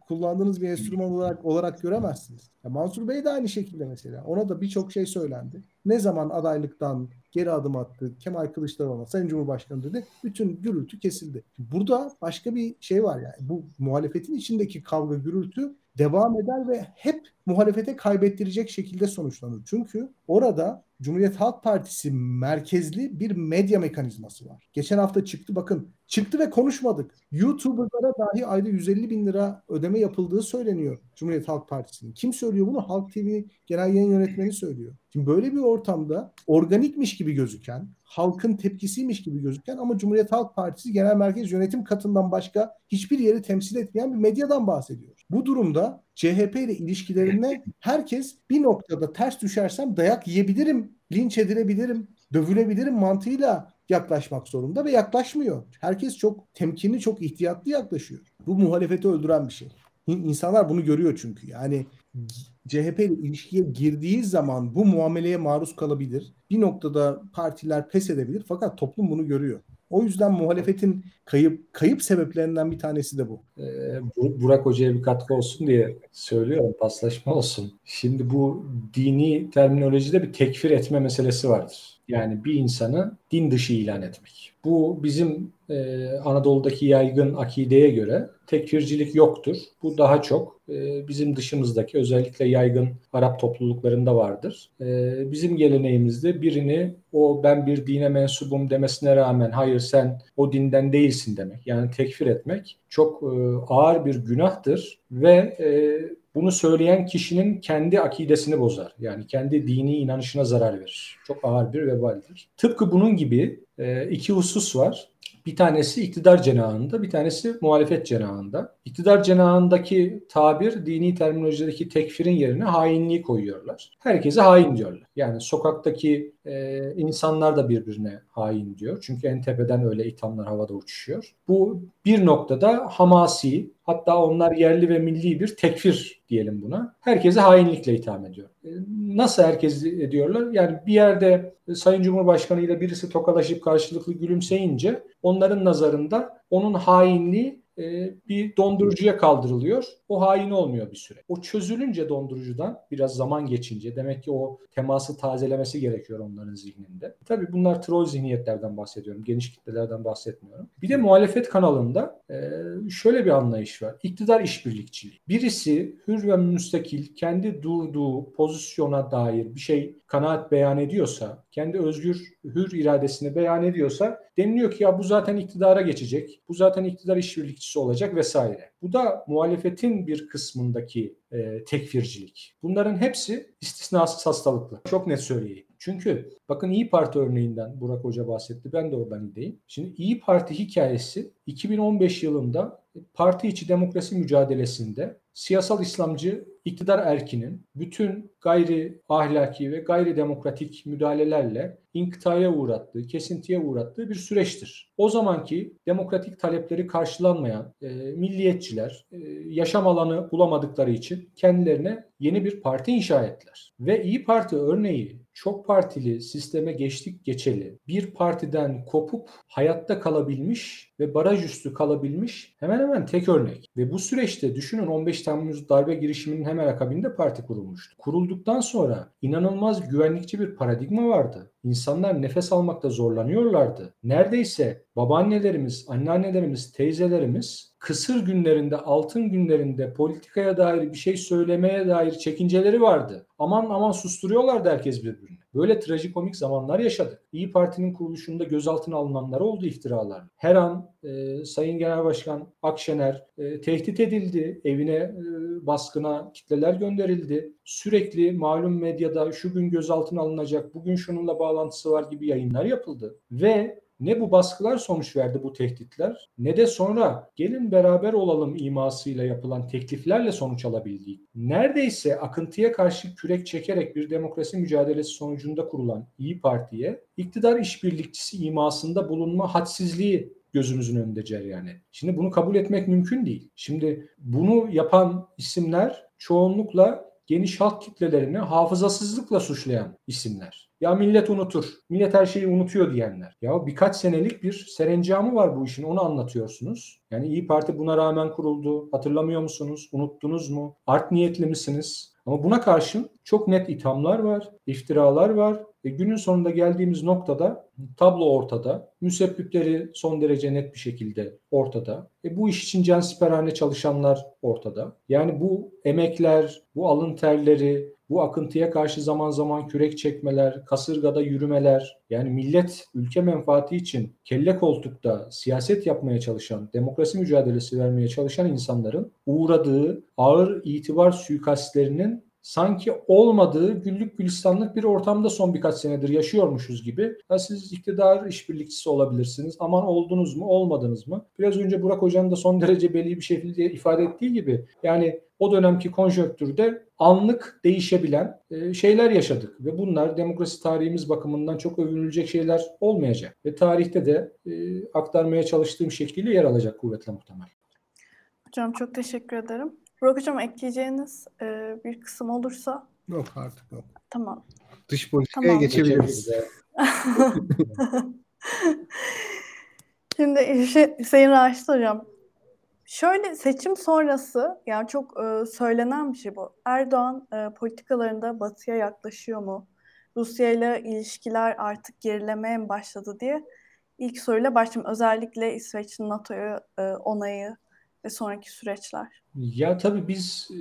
kullandığınız bir enstrüman olarak olarak göremezsiniz. Ya Mansur Bey de aynı şekilde mesela. Ona da birçok şey söylendi. Ne zaman adaylıktan geri adım attı, Kemal Kılıçdaroğlu'na Sayın Cumhurbaşkanı dedi, bütün gürültü kesildi. Burada başka bir şey var yani. Bu muhalefetin içindeki kavga, gürültü devam eder ve hep muhalefete kaybettirecek şekilde sonuçlanır. Çünkü orada Cumhuriyet Halk Partisi merkezli bir medya mekanizması var. Geçen hafta çıktı bakın çıktı ve konuşmadık. YouTuber'lara dahi ayda 150 bin lira ödeme yapıldığı söyleniyor Cumhuriyet Halk Partisi'nin. Kim söylüyor bunu? Halk TV Genel Yayın Yönetmeni söylüyor. Şimdi böyle bir ortamda organikmiş gibi gözüken, halkın tepkisiymiş gibi gözüken ama Cumhuriyet Halk Partisi Genel Merkez Yönetim Katı'ndan başka hiçbir yeri temsil etmeyen bir medyadan bahsediyor. Bu durumda CHP ile ilişkilerine herkes bir noktada ters düşersem dayak yiyebilirim, linç edilebilirim, dövülebilirim mantığıyla yaklaşmak zorunda ve yaklaşmıyor. Herkes çok temkinli, çok ihtiyatlı yaklaşıyor. Bu muhalefeti öldüren bir şey. İnsanlar bunu görüyor çünkü. Yani CHP ile ilişkiye girdiği zaman bu muameleye maruz kalabilir. Bir noktada partiler pes edebilir fakat toplum bunu görüyor. O yüzden muhalefetin kayıp kayıp sebeplerinden bir tanesi de bu. Ee, Burak Hoca'ya bir katkı olsun diye söylüyorum, paslaşma olsun. Şimdi bu dini terminolojide bir tekfir etme meselesi vardır. Yani bir insanı din dışı ilan etmek. Bu bizim e, Anadolu'daki yaygın akideye göre tekfircilik yoktur. Bu daha çok e, bizim dışımızdaki özellikle yaygın Arap topluluklarında vardır. E, bizim geleneğimizde birini o ben bir dine mensubum demesine rağmen hayır sen o dinden değilsin demek. Yani tekfir etmek çok e, ağır bir günahtır ve e, bunu söyleyen kişinin kendi akidesini bozar. Yani kendi dini inanışına zarar verir. Çok ağır bir vebaldir. Tıpkı bunun gibi e, iki husus var. Bir tanesi iktidar cenahında, bir tanesi muhalefet cenahında. İktidar cenahındaki tabir dini terminolojideki tekfirin yerine hainliği koyuyorlar. Herkese hain diyorlar. Yani sokaktaki e, insanlar da birbirine hain diyor. Çünkü en tepeden öyle ithamlar havada uçuşuyor. Bu bir noktada hamasi, hatta onlar yerli ve milli bir tekfir diyelim buna. Herkese hainlikle itham ediyor. E, nasıl herkes ediyorlar? Yani bir yerde Sayın Cumhurbaşkanı ile birisi tokalaşıp karşılıklı gülümseyince onların nazarında onun hainliği bir dondurucuya kaldırılıyor. O hain olmuyor bir süre. O çözülünce dondurucudan biraz zaman geçince demek ki o teması tazelemesi gerekiyor onların zihninde. Tabii bunlar troll zihniyetlerden bahsediyorum. Geniş kitlelerden bahsetmiyorum. Bir de muhalefet kanalında e, şöyle bir anlayış var. İktidar işbirlikçiliği. Birisi hür ve müstakil kendi durduğu pozisyona dair bir şey kanaat beyan ediyorsa, kendi özgür hür iradesini beyan ediyorsa deniliyor ki ya bu zaten iktidara geçecek. Bu zaten iktidar işbirlikçisi olacak vesaire. Bu da muhalefetin bir kısmındaki e, tekfircilik. Bunların hepsi istisnasız hastalıklı. Çok net söyleyeyim. Çünkü bakın İyi Parti örneğinden Burak Hoca bahsetti. Ben de oradan gideyim. Şimdi İyi Parti hikayesi 2015 yılında parti içi demokrasi mücadelesinde siyasal İslamcı iktidar erkinin bütün gayri ahlaki ve gayri demokratik müdahalelerle inkıtaya uğrattığı, kesintiye uğrattığı bir süreçtir. O zamanki demokratik talepleri karşılanmayan e, milliyetçiler e, yaşam alanı bulamadıkları için kendilerine yeni bir parti inşa ettiler. Ve İyi Parti örneği çok partili sisteme geçtik geçeli bir partiden kopup hayatta kalabilmiş ve baraj üstü kalabilmiş hemen hemen tek örnek. Ve bu süreçte düşünün 15 Temmuz darbe girişiminin hemen akabinde parti kurulmuştu. Kurulduktan sonra inanılmaz güvenlikçi bir paradigma vardı. İnsanlar nefes almakta zorlanıyorlardı. Neredeyse babaannelerimiz, anneannelerimiz, teyzelerimiz kısır günlerinde, altın günlerinde politikaya dair bir şey söylemeye dair çekinceleri vardı. Aman aman susturuyorlardı herkes birbirini. Böyle trajikomik zamanlar yaşadık. İyi Parti'nin kuruluşunda gözaltına alınanlar oldu iftiralar. Her an e, Sayın Genel Başkan Akşener e, tehdit edildi. Evine e, baskına kitleler gönderildi. Sürekli malum medyada şu gün gözaltına alınacak, bugün şununla bağlantısı var gibi yayınlar yapıldı. Ve ne bu baskılar sonuç verdi bu tehditler ne de sonra gelin beraber olalım imasıyla yapılan tekliflerle sonuç alabildik. Neredeyse akıntıya karşı kürek çekerek bir demokrasi mücadelesi sonucunda kurulan İyi Parti'ye iktidar işbirlikçisi imasında bulunma hadsizliği gözümüzün önünde cereyan Şimdi bunu kabul etmek mümkün değil. Şimdi bunu yapan isimler çoğunlukla geniş halk kitlelerini hafızasızlıkla suçlayan isimler. Ya millet unutur, millet her şeyi unutuyor diyenler. Ya birkaç senelik bir serencamı var bu işin onu anlatıyorsunuz. Yani İyi Parti buna rağmen kuruldu. Hatırlamıyor musunuz? Unuttunuz mu? Art niyetli misiniz? Ama buna karşın çok net ithamlar var, iftiralar var. E günün sonunda geldiğimiz noktada tablo ortada. Müsebbipleri son derece net bir şekilde ortada. E bu iş için cansiperhane çalışanlar ortada. Yani bu emekler, bu alın terleri, bu akıntıya karşı zaman zaman kürek çekmeler, kasırgada yürümeler, yani millet ülke menfaati için kelle koltukta siyaset yapmaya çalışan, demokrasi mücadelesi vermeye çalışan insanların uğradığı ağır itibar suikastlerinin sanki olmadığı güllük gülistanlık bir ortamda son birkaç senedir yaşıyormuşuz gibi. Ya siz iktidar işbirlikçisi olabilirsiniz. Aman oldunuz mu olmadınız mı? Biraz önce Burak Hoca'nın da son derece belli bir şekilde ifade ettiği gibi yani o dönemki konjonktürde anlık değişebilen e, şeyler yaşadık ve bunlar demokrasi tarihimiz bakımından çok övünülecek şeyler olmayacak ve tarihte de e, aktarmaya çalıştığım şekliyle yer alacak kuvvetle muhtemel. Hocam çok teşekkür ederim. Burak Hocam ekleyeceğiniz e, bir kısım olursa. Yok artık yok. Tamam. Dış politikaya tamam. geçebiliriz. Şimdi Hüseyin Raşit Hocam, şöyle seçim sonrası yani çok e, söylenen bir şey bu. Erdoğan e, politikalarında batıya yaklaşıyor mu? Rusya ile ilişkiler artık gerilemeye mi başladı diye ilk soruyla başlayayım. Özellikle İsveç'in NATO'ya e, onayı ve sonraki süreçler? Ya tabii biz e,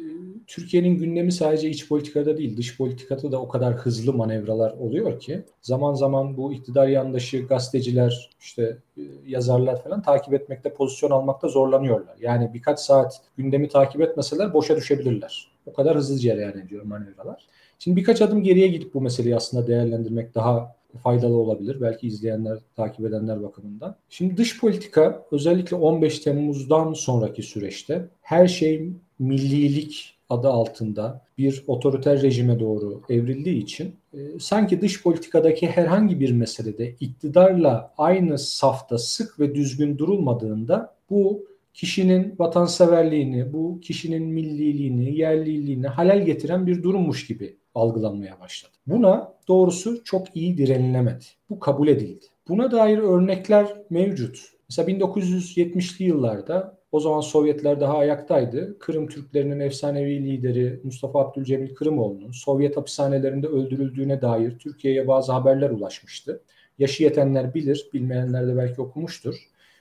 Türkiye'nin gündemi sadece iç politikada değil, dış politikada da o kadar hızlı manevralar oluyor ki zaman zaman bu iktidar yandaşı gazeteciler, işte e, yazarlar falan takip etmekte, pozisyon almakta zorlanıyorlar. Yani birkaç saat gündemi takip etmeseler boşa düşebilirler. O kadar hızlı cereyan ediyor manevralar. Şimdi birkaç adım geriye gidip bu meseleyi aslında değerlendirmek daha faydalı olabilir. Belki izleyenler, takip edenler bakımından. Şimdi dış politika özellikle 15 Temmuz'dan sonraki süreçte her şey millilik adı altında bir otoriter rejime doğru evrildiği için e, sanki dış politikadaki herhangi bir meselede iktidarla aynı safta sık ve düzgün durulmadığında bu kişinin vatanseverliğini, bu kişinin milliliğini, yerliliğini halel getiren bir durummuş gibi algılanmaya başladı. Buna doğrusu çok iyi direnilemedi. Bu kabul edildi. Buna dair örnekler mevcut. Mesela 1970'li yıllarda o zaman Sovyetler daha ayaktaydı. Kırım Türklerinin efsanevi lideri Mustafa Abdülcemil Kırımoğlu'nun Sovyet hapishanelerinde öldürüldüğüne dair Türkiye'ye bazı haberler ulaşmıştı. Yaşı yetenler bilir, bilmeyenler de belki okumuştur.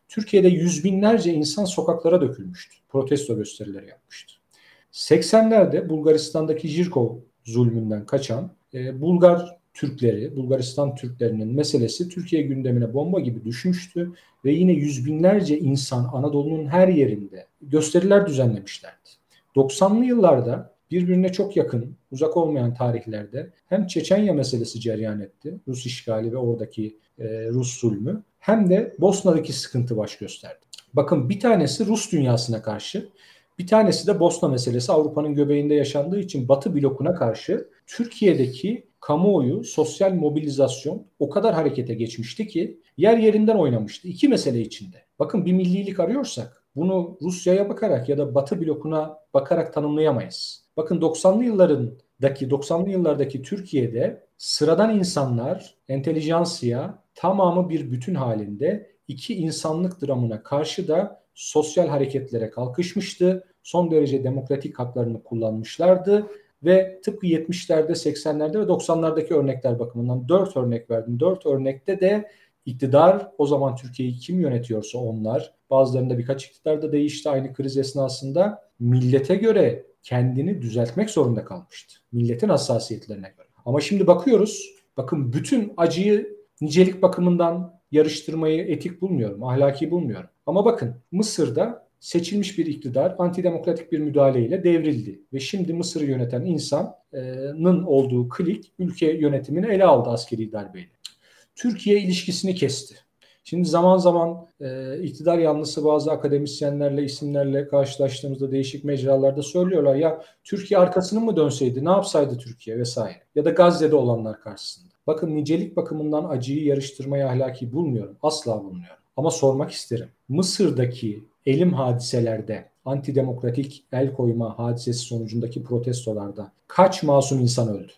Türkiye'de yüz binlerce insan sokaklara dökülmüştü. Protesto gösterileri yapmıştı. 80'lerde Bulgaristan'daki Jirkov zulmünden kaçan e, Bulgar Türkleri, Bulgaristan Türklerinin meselesi Türkiye gündemine bomba gibi düşmüştü ve yine yüz binlerce insan Anadolu'nun her yerinde gösteriler düzenlemişlerdi. 90'lı yıllarda birbirine çok yakın, uzak olmayan tarihlerde hem Çeçenya meselesi cereyan etti, Rus işgali ve oradaki e, Rus zulmü, hem de Bosna'daki sıkıntı baş gösterdi. Bakın bir tanesi Rus dünyasına karşı, bir tanesi de Bosna meselesi Avrupa'nın göbeğinde yaşandığı için Batı blokuna karşı Türkiye'deki kamuoyu, sosyal mobilizasyon o kadar harekete geçmişti ki yer yerinden oynamıştı. İki mesele içinde. Bakın bir millilik arıyorsak bunu Rusya'ya bakarak ya da Batı blokuna bakarak tanımlayamayız. Bakın 90'lı yıllarındaki 90'lı yıllardaki Türkiye'de sıradan insanlar, entelijansiya tamamı bir bütün halinde iki insanlık dramına karşı da sosyal hareketlere kalkışmıştı. Son derece demokratik haklarını kullanmışlardı ve tıpkı 70'lerde, 80'lerde ve 90'lardaki örnekler bakımından 4 örnek verdim. 4 örnekte de iktidar o zaman Türkiye'yi kim yönetiyorsa onlar bazılarında birkaç iktidar da değişti aynı kriz esnasında millete göre kendini düzeltmek zorunda kalmıştı. Milletin hassasiyetlerine göre. Ama şimdi bakıyoruz bakın bütün acıyı nicelik bakımından yarıştırmayı etik bulmuyorum, ahlaki bulmuyorum. Ama bakın Mısır'da seçilmiş bir iktidar antidemokratik bir müdahaleyle devrildi. Ve şimdi Mısır'ı yöneten insanın olduğu klik ülke yönetimini ele aldı askeri darbeyle. Türkiye ilişkisini kesti. Şimdi zaman zaman e, iktidar yanlısı bazı akademisyenlerle, isimlerle karşılaştığımızda değişik mecralarda söylüyorlar ya Türkiye arkasını mı dönseydi, ne yapsaydı Türkiye vesaire. Ya da Gazze'de olanlar karşısında. Bakın nicelik bakımından acıyı yarıştırmayı ahlaki bulmuyorum. Asla bulmuyorum. Ama sormak isterim. Mısır'daki elim hadiselerde, antidemokratik el koyma hadisesi sonucundaki protestolarda kaç masum insan öldü?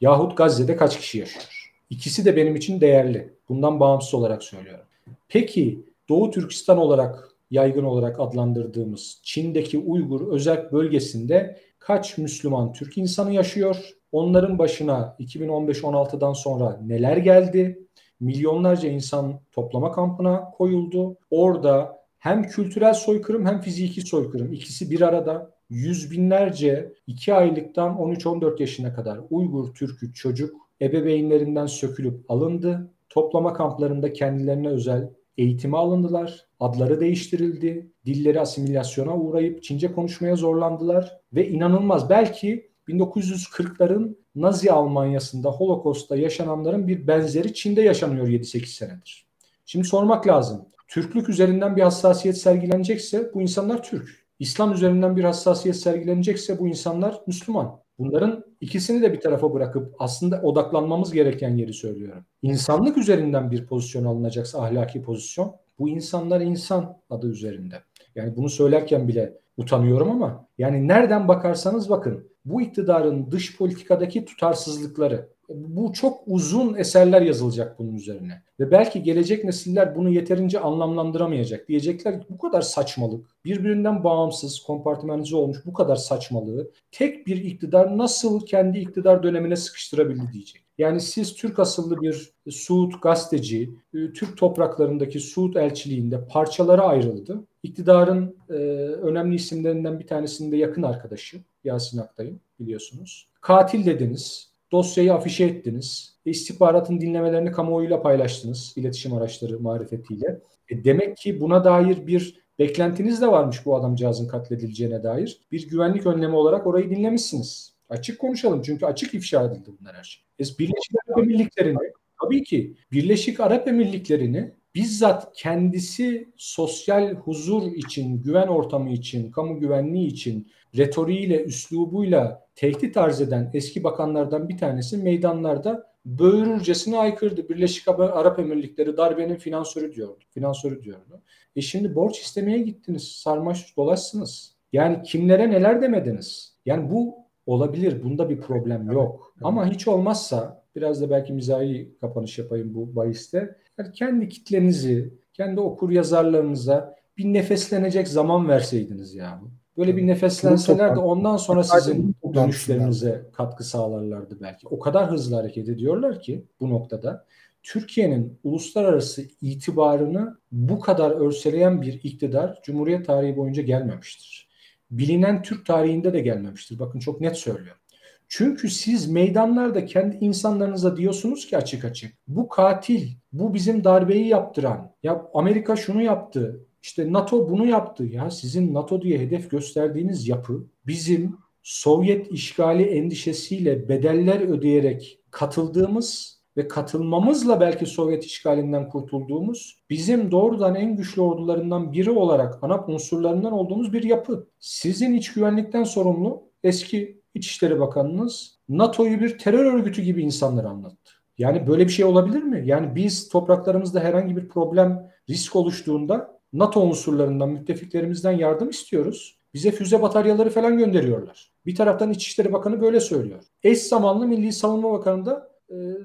Yahut Gazze'de kaç kişi yaşıyor? İkisi de benim için değerli. Bundan bağımsız olarak söylüyorum. Peki Doğu Türkistan olarak yaygın olarak adlandırdığımız Çin'deki Uygur özel bölgesinde kaç Müslüman Türk insanı yaşıyor? Onların başına 2015-16'dan sonra neler geldi? Milyonlarca insan toplama kampına koyuldu. Orada hem kültürel soykırım hem fiziki soykırım ikisi bir arada. Yüz binlerce 2 aylıktan 13-14 yaşına kadar Uygur Türk'ü çocuk ebeveynlerinden sökülüp alındı. Toplama kamplarında kendilerine özel eğitime alındılar. Adları değiştirildi. Dilleri asimilasyona uğrayıp Çince konuşmaya zorlandılar. Ve inanılmaz belki 1940'ların Nazi Almanya'sında Holocaust'ta yaşananların bir benzeri Çin'de yaşanıyor 7-8 senedir. Şimdi sormak lazım. Türklük üzerinden bir hassasiyet sergilenecekse bu insanlar Türk. İslam üzerinden bir hassasiyet sergilenecekse bu insanlar Müslüman. Bunların ikisini de bir tarafa bırakıp aslında odaklanmamız gereken yeri söylüyorum. İnsanlık üzerinden bir pozisyon alınacaksa ahlaki pozisyon bu insanlar insan adı üzerinde. Yani bunu söylerken bile utanıyorum ama yani nereden bakarsanız bakın bu iktidarın dış politikadaki tutarsızlıkları bu çok uzun eserler yazılacak bunun üzerine. Ve belki gelecek nesiller bunu yeterince anlamlandıramayacak. Diyecekler ki bu kadar saçmalık, birbirinden bağımsız, kompartmanize olmuş bu kadar saçmalığı tek bir iktidar nasıl kendi iktidar dönemine sıkıştırabildi diyecek. Yani siz Türk asıllı bir Suud gazeteci, e, Türk topraklarındaki Suud elçiliğinde parçalara ayrıldı. İktidarın e, önemli isimlerinden bir tanesinin de yakın arkadaşı Yasin Aktay'ın biliyorsunuz. Katil dediniz, dosyayı afişe ettiniz, istihbaratın dinlemelerini kamuoyuyla paylaştınız iletişim araçları marifetiyle. E demek ki buna dair bir beklentiniz de varmış bu adamcağızın katledileceğine dair. Bir güvenlik önlemi olarak orayı dinlemişsiniz. Açık konuşalım çünkü açık ifşa edildi bunlar her şey. Biz Birleşik Arap Emirlikleri'ni tabii ki Birleşik Arap Emirlikleri'ni bizzat kendisi sosyal huzur için, güven ortamı için, kamu güvenliği için retoriğiyle, üslubuyla tehdit arz eden eski bakanlardan bir tanesi meydanlarda böğürürcesine aykırdı. Birleşik Arap Emirlikleri darbenin finansörü diyordu. Finansörü diyordu. E şimdi borç istemeye gittiniz. Sarmaş dolaşsınız. Yani kimlere neler demediniz? Yani bu olabilir. Bunda bir problem yok. Ama hiç olmazsa biraz da belki mizahi kapanış yapayım bu bahiste. Yani kendi kitlenizi, kendi okur yazarlarınıza bir nefeslenecek zaman verseydiniz ya. Böyle bir nefeslenseler de ondan sonra sizin dönüşlerinize katkı sağlarlardı belki. O kadar hızlı hareket ediyorlar ki bu noktada. Türkiye'nin uluslararası itibarını bu kadar örseleyen bir iktidar Cumhuriyet tarihi boyunca gelmemiştir. Bilinen Türk tarihinde de gelmemiştir. Bakın çok net söylüyorum. Çünkü siz meydanlarda kendi insanlarınıza diyorsunuz ki açık açık bu katil, bu bizim darbeyi yaptıran, ya Amerika şunu yaptı, işte NATO bunu yaptı. Ya sizin NATO diye hedef gösterdiğiniz yapı bizim Sovyet işgali endişesiyle bedeller ödeyerek katıldığımız ve katılmamızla belki Sovyet işgalinden kurtulduğumuz bizim doğrudan en güçlü ordularından biri olarak ana unsurlarından olduğumuz bir yapı. Sizin iç güvenlikten sorumlu eski İçişleri Bakanınız NATO'yu bir terör örgütü gibi insanlara anlattı. Yani böyle bir şey olabilir mi? Yani biz topraklarımızda herhangi bir problem, risk oluştuğunda NATO unsurlarından, müttefiklerimizden yardım istiyoruz. Bize füze bataryaları falan gönderiyorlar. Bir taraftan İçişleri Bakanı böyle söylüyor. Eş zamanlı Milli Savunma Bakanı da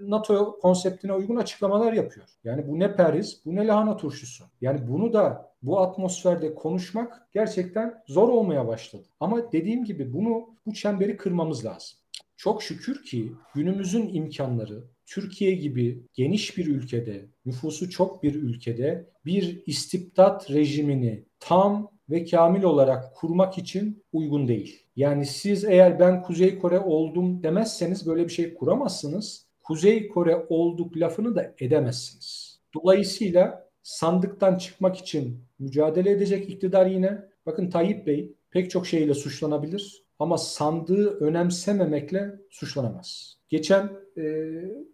NATO konseptine uygun açıklamalar yapıyor. Yani bu ne periz, bu ne lahana turşusu. Yani bunu da bu atmosferde konuşmak gerçekten zor olmaya başladı. Ama dediğim gibi bunu bu çemberi kırmamız lazım. Çok şükür ki günümüzün imkanları Türkiye gibi geniş bir ülkede, nüfusu çok bir ülkede bir istibdat rejimini tam ve kamil olarak kurmak için uygun değil. Yani siz eğer ben Kuzey Kore oldum demezseniz böyle bir şey kuramazsınız. Kuzey Kore olduk lafını da edemezsiniz. Dolayısıyla sandıktan çıkmak için mücadele edecek iktidar yine. Bakın Tayyip Bey pek çok şeyle suçlanabilir ama sandığı önemsememekle suçlanamaz. Geçen e,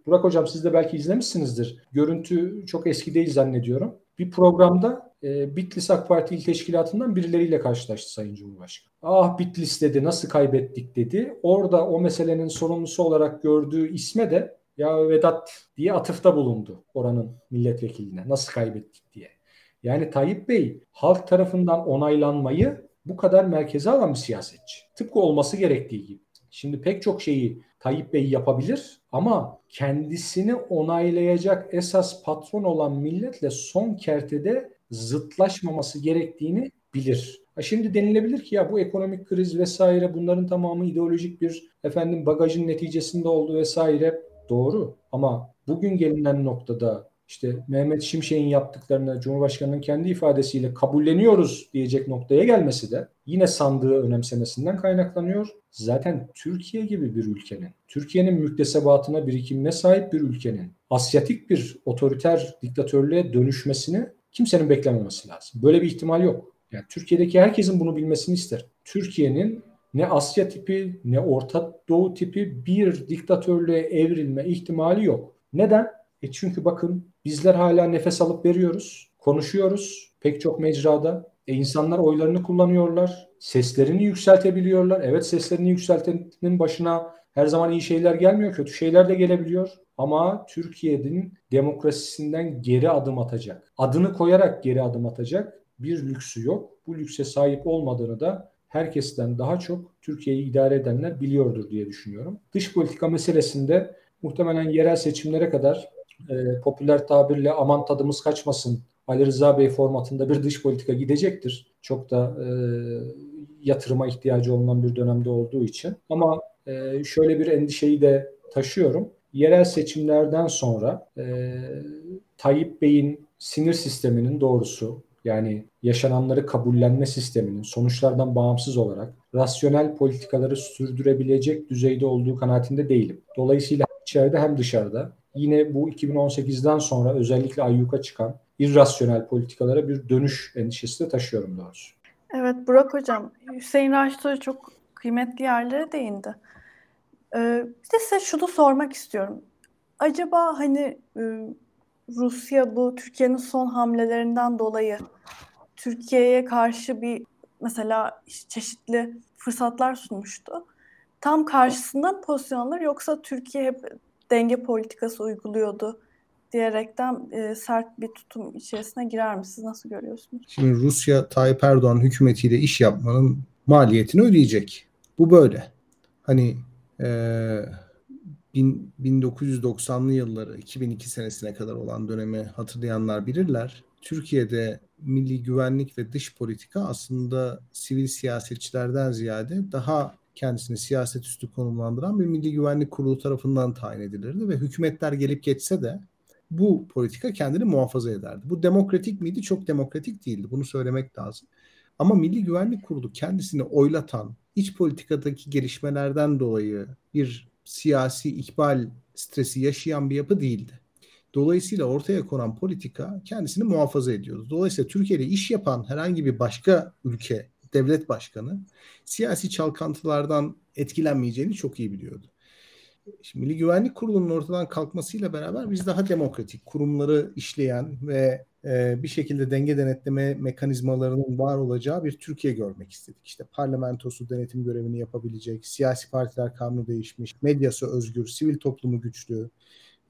Burak Hocam siz de belki izlemişsinizdir. Görüntü çok eski değil zannediyorum. Bir programda e, Bitlis AK Parti İl Teşkilatı'ndan birileriyle karşılaştı Sayın Cumhurbaşkanı. Ah Bitlis dedi nasıl kaybettik dedi. Orada o meselenin sorumlusu olarak gördüğü isme de ya Vedat diye atıfta bulundu oranın milletvekiline. Nasıl kaybettik diye. Yani Tayyip Bey halk tarafından onaylanmayı bu kadar merkeze alan bir siyasetçi. Tıpkı olması gerektiği gibi. Şimdi pek çok şeyi Tayyip Bey yapabilir ama kendisini onaylayacak esas patron olan milletle son kertede zıtlaşmaması gerektiğini bilir. Şimdi denilebilir ki ya bu ekonomik kriz vesaire bunların tamamı ideolojik bir efendim bagajın neticesinde oldu vesaire doğru ama bugün gelinen noktada işte Mehmet Şimşek'in yaptıklarını Cumhurbaşkanı'nın kendi ifadesiyle kabulleniyoruz diyecek noktaya gelmesi de yine sandığı önemsemesinden kaynaklanıyor. Zaten Türkiye gibi bir ülkenin, Türkiye'nin müktesebatına, birikimine sahip bir ülkenin Asyatik bir otoriter diktatörlüğe dönüşmesini kimsenin beklememesi lazım. Böyle bir ihtimal yok. Yani Türkiye'deki herkesin bunu bilmesini ister. Türkiye'nin ne Asya tipi ne Orta Doğu tipi bir diktatörlüğe evrilme ihtimali yok. Neden? E çünkü bakın bizler hala nefes alıp veriyoruz, konuşuyoruz pek çok mecrada. E insanlar oylarını kullanıyorlar, seslerini yükseltebiliyorlar. Evet seslerini yükseltenin başına her zaman iyi şeyler gelmiyor, kötü şeyler de gelebiliyor. Ama Türkiye'nin demokrasisinden geri adım atacak, adını koyarak geri adım atacak bir lüksü yok. Bu lükse sahip olmadığını da herkesten daha çok Türkiye'yi idare edenler biliyordur diye düşünüyorum. Dış politika meselesinde muhtemelen yerel seçimlere kadar e, popüler tabirle aman tadımız kaçmasın Ali Rıza Bey formatında bir dış politika gidecektir. Çok da e, yatırıma ihtiyacı olunan bir dönemde olduğu için. Ama e, şöyle bir endişeyi de taşıyorum. Yerel seçimlerden sonra e, Tayyip Bey'in sinir sisteminin doğrusu yani yaşananları kabullenme sisteminin sonuçlardan bağımsız olarak rasyonel politikaları sürdürebilecek düzeyde olduğu kanaatinde değilim. Dolayısıyla içeride hem dışarıda yine bu 2018'den sonra özellikle ayyuka çıkan irrasyonel politikalara bir dönüş endişesi de taşıyorum doğrusu. Evet Burak Hocam, Hüseyin Raşitoğlu çok kıymetli yerlere değindi. Ee, bir de size şunu sormak istiyorum. acaba hani e, Rusya bu Türkiye'nin son hamlelerinden dolayı Türkiye'ye karşı bir mesela çeşitli fırsatlar sunmuştu. Tam karşısında mı pozisyon alır yoksa Türkiye hep denge politikası uyguluyordu diyerekten e, sert bir tutum içerisine girer mi? Siz nasıl görüyorsunuz? Şimdi Rusya Tayyip Erdoğan hükümetiyle iş yapmanın maliyetini ödeyecek. Bu böyle. Hani e, 1990'lı yılları 2002 senesine kadar olan dönemi hatırlayanlar bilirler. Türkiye'de milli güvenlik ve dış politika aslında sivil siyasetçilerden ziyade daha kendisini siyaset üstü konumlandıran bir milli güvenlik kurulu tarafından tayin edilirdi ve hükümetler gelip geçse de bu politika kendini muhafaza ederdi. Bu demokratik miydi? Çok demokratik değildi. Bunu söylemek lazım. Ama Milli Güvenlik Kurulu kendisini oylatan, iç politikadaki gelişmelerden dolayı bir siyasi ikbal stresi yaşayan bir yapı değildi. Dolayısıyla ortaya konan politika kendisini muhafaza ediyordu. Dolayısıyla Türkiye'de iş yapan herhangi bir başka ülke devlet başkanı siyasi çalkantılardan etkilenmeyeceğini çok iyi biliyordu. Şimdi Milli Güvenlik Kurulu'nun ortadan kalkmasıyla beraber biz daha demokratik kurumları işleyen ve e, bir şekilde denge denetleme mekanizmalarının var olacağı bir Türkiye görmek istedik. İşte parlamentosu denetim görevini yapabilecek, siyasi partiler kanunu değişmiş, medyası özgür, sivil toplumu güçlü,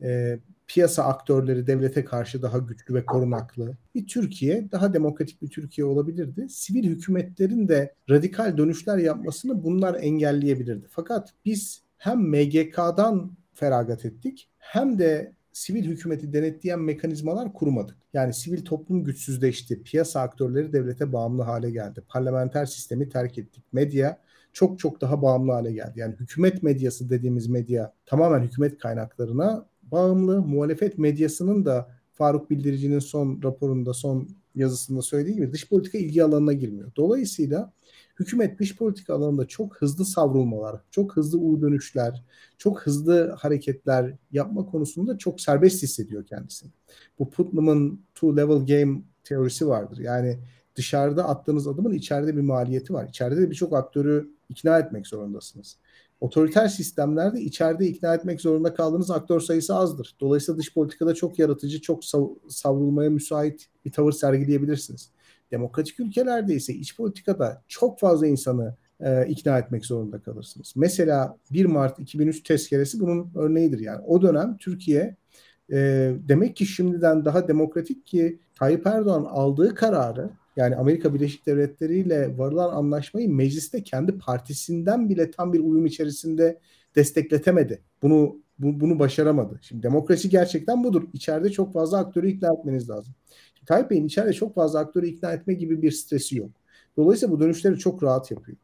e, piyasa aktörleri devlete karşı daha güçlü ve korunaklı bir Türkiye, daha demokratik bir Türkiye olabilirdi. Sivil hükümetlerin de radikal dönüşler yapmasını bunlar engelleyebilirdi. Fakat biz hem MGK'dan feragat ettik hem de sivil hükümeti denetleyen mekanizmalar kurmadık. Yani sivil toplum güçsüzleşti, piyasa aktörleri devlete bağımlı hale geldi, parlamenter sistemi terk ettik, medya çok çok daha bağımlı hale geldi. Yani hükümet medyası dediğimiz medya tamamen hükümet kaynaklarına bağımlı. Muhalefet medyasının da Faruk Bildirici'nin son raporunda, son yazısında söylediği gibi dış politika ilgi alanına girmiyor. Dolayısıyla hükümet dış politika alanında çok hızlı savrulmalar, çok hızlı U dönüşler, çok hızlı hareketler yapma konusunda çok serbest hissediyor kendisini. Bu Putnam'ın two level game teorisi vardır. Yani dışarıda attığınız adımın içeride bir maliyeti var. İçeride de birçok aktörü ikna etmek zorundasınız. Otoriter sistemlerde içeride ikna etmek zorunda kaldığınız aktör sayısı azdır. Dolayısıyla dış politikada çok yaratıcı, çok savrulmaya müsait bir tavır sergileyebilirsiniz. Demokratik ülkelerde ise iç politikada çok fazla insanı e, ikna etmek zorunda kalırsınız. Mesela 1 Mart 2003 tezkeresi bunun örneğidir. Yani o dönem Türkiye e, demek ki şimdiden daha demokratik ki Tayyip Erdoğan aldığı kararı yani Amerika Birleşik Devletleri ile varılan anlaşmayı mecliste kendi partisinden bile tam bir uyum içerisinde destekletemedi. Bunu bu, bunu başaramadı. Şimdi demokrasi gerçekten budur. İçeride çok fazla aktörü ikna etmeniz lazım. Şimdi Tayyip Bey'in içeride çok fazla aktörü ikna etme gibi bir stresi yok. Dolayısıyla bu dönüşleri çok rahat yapıyor.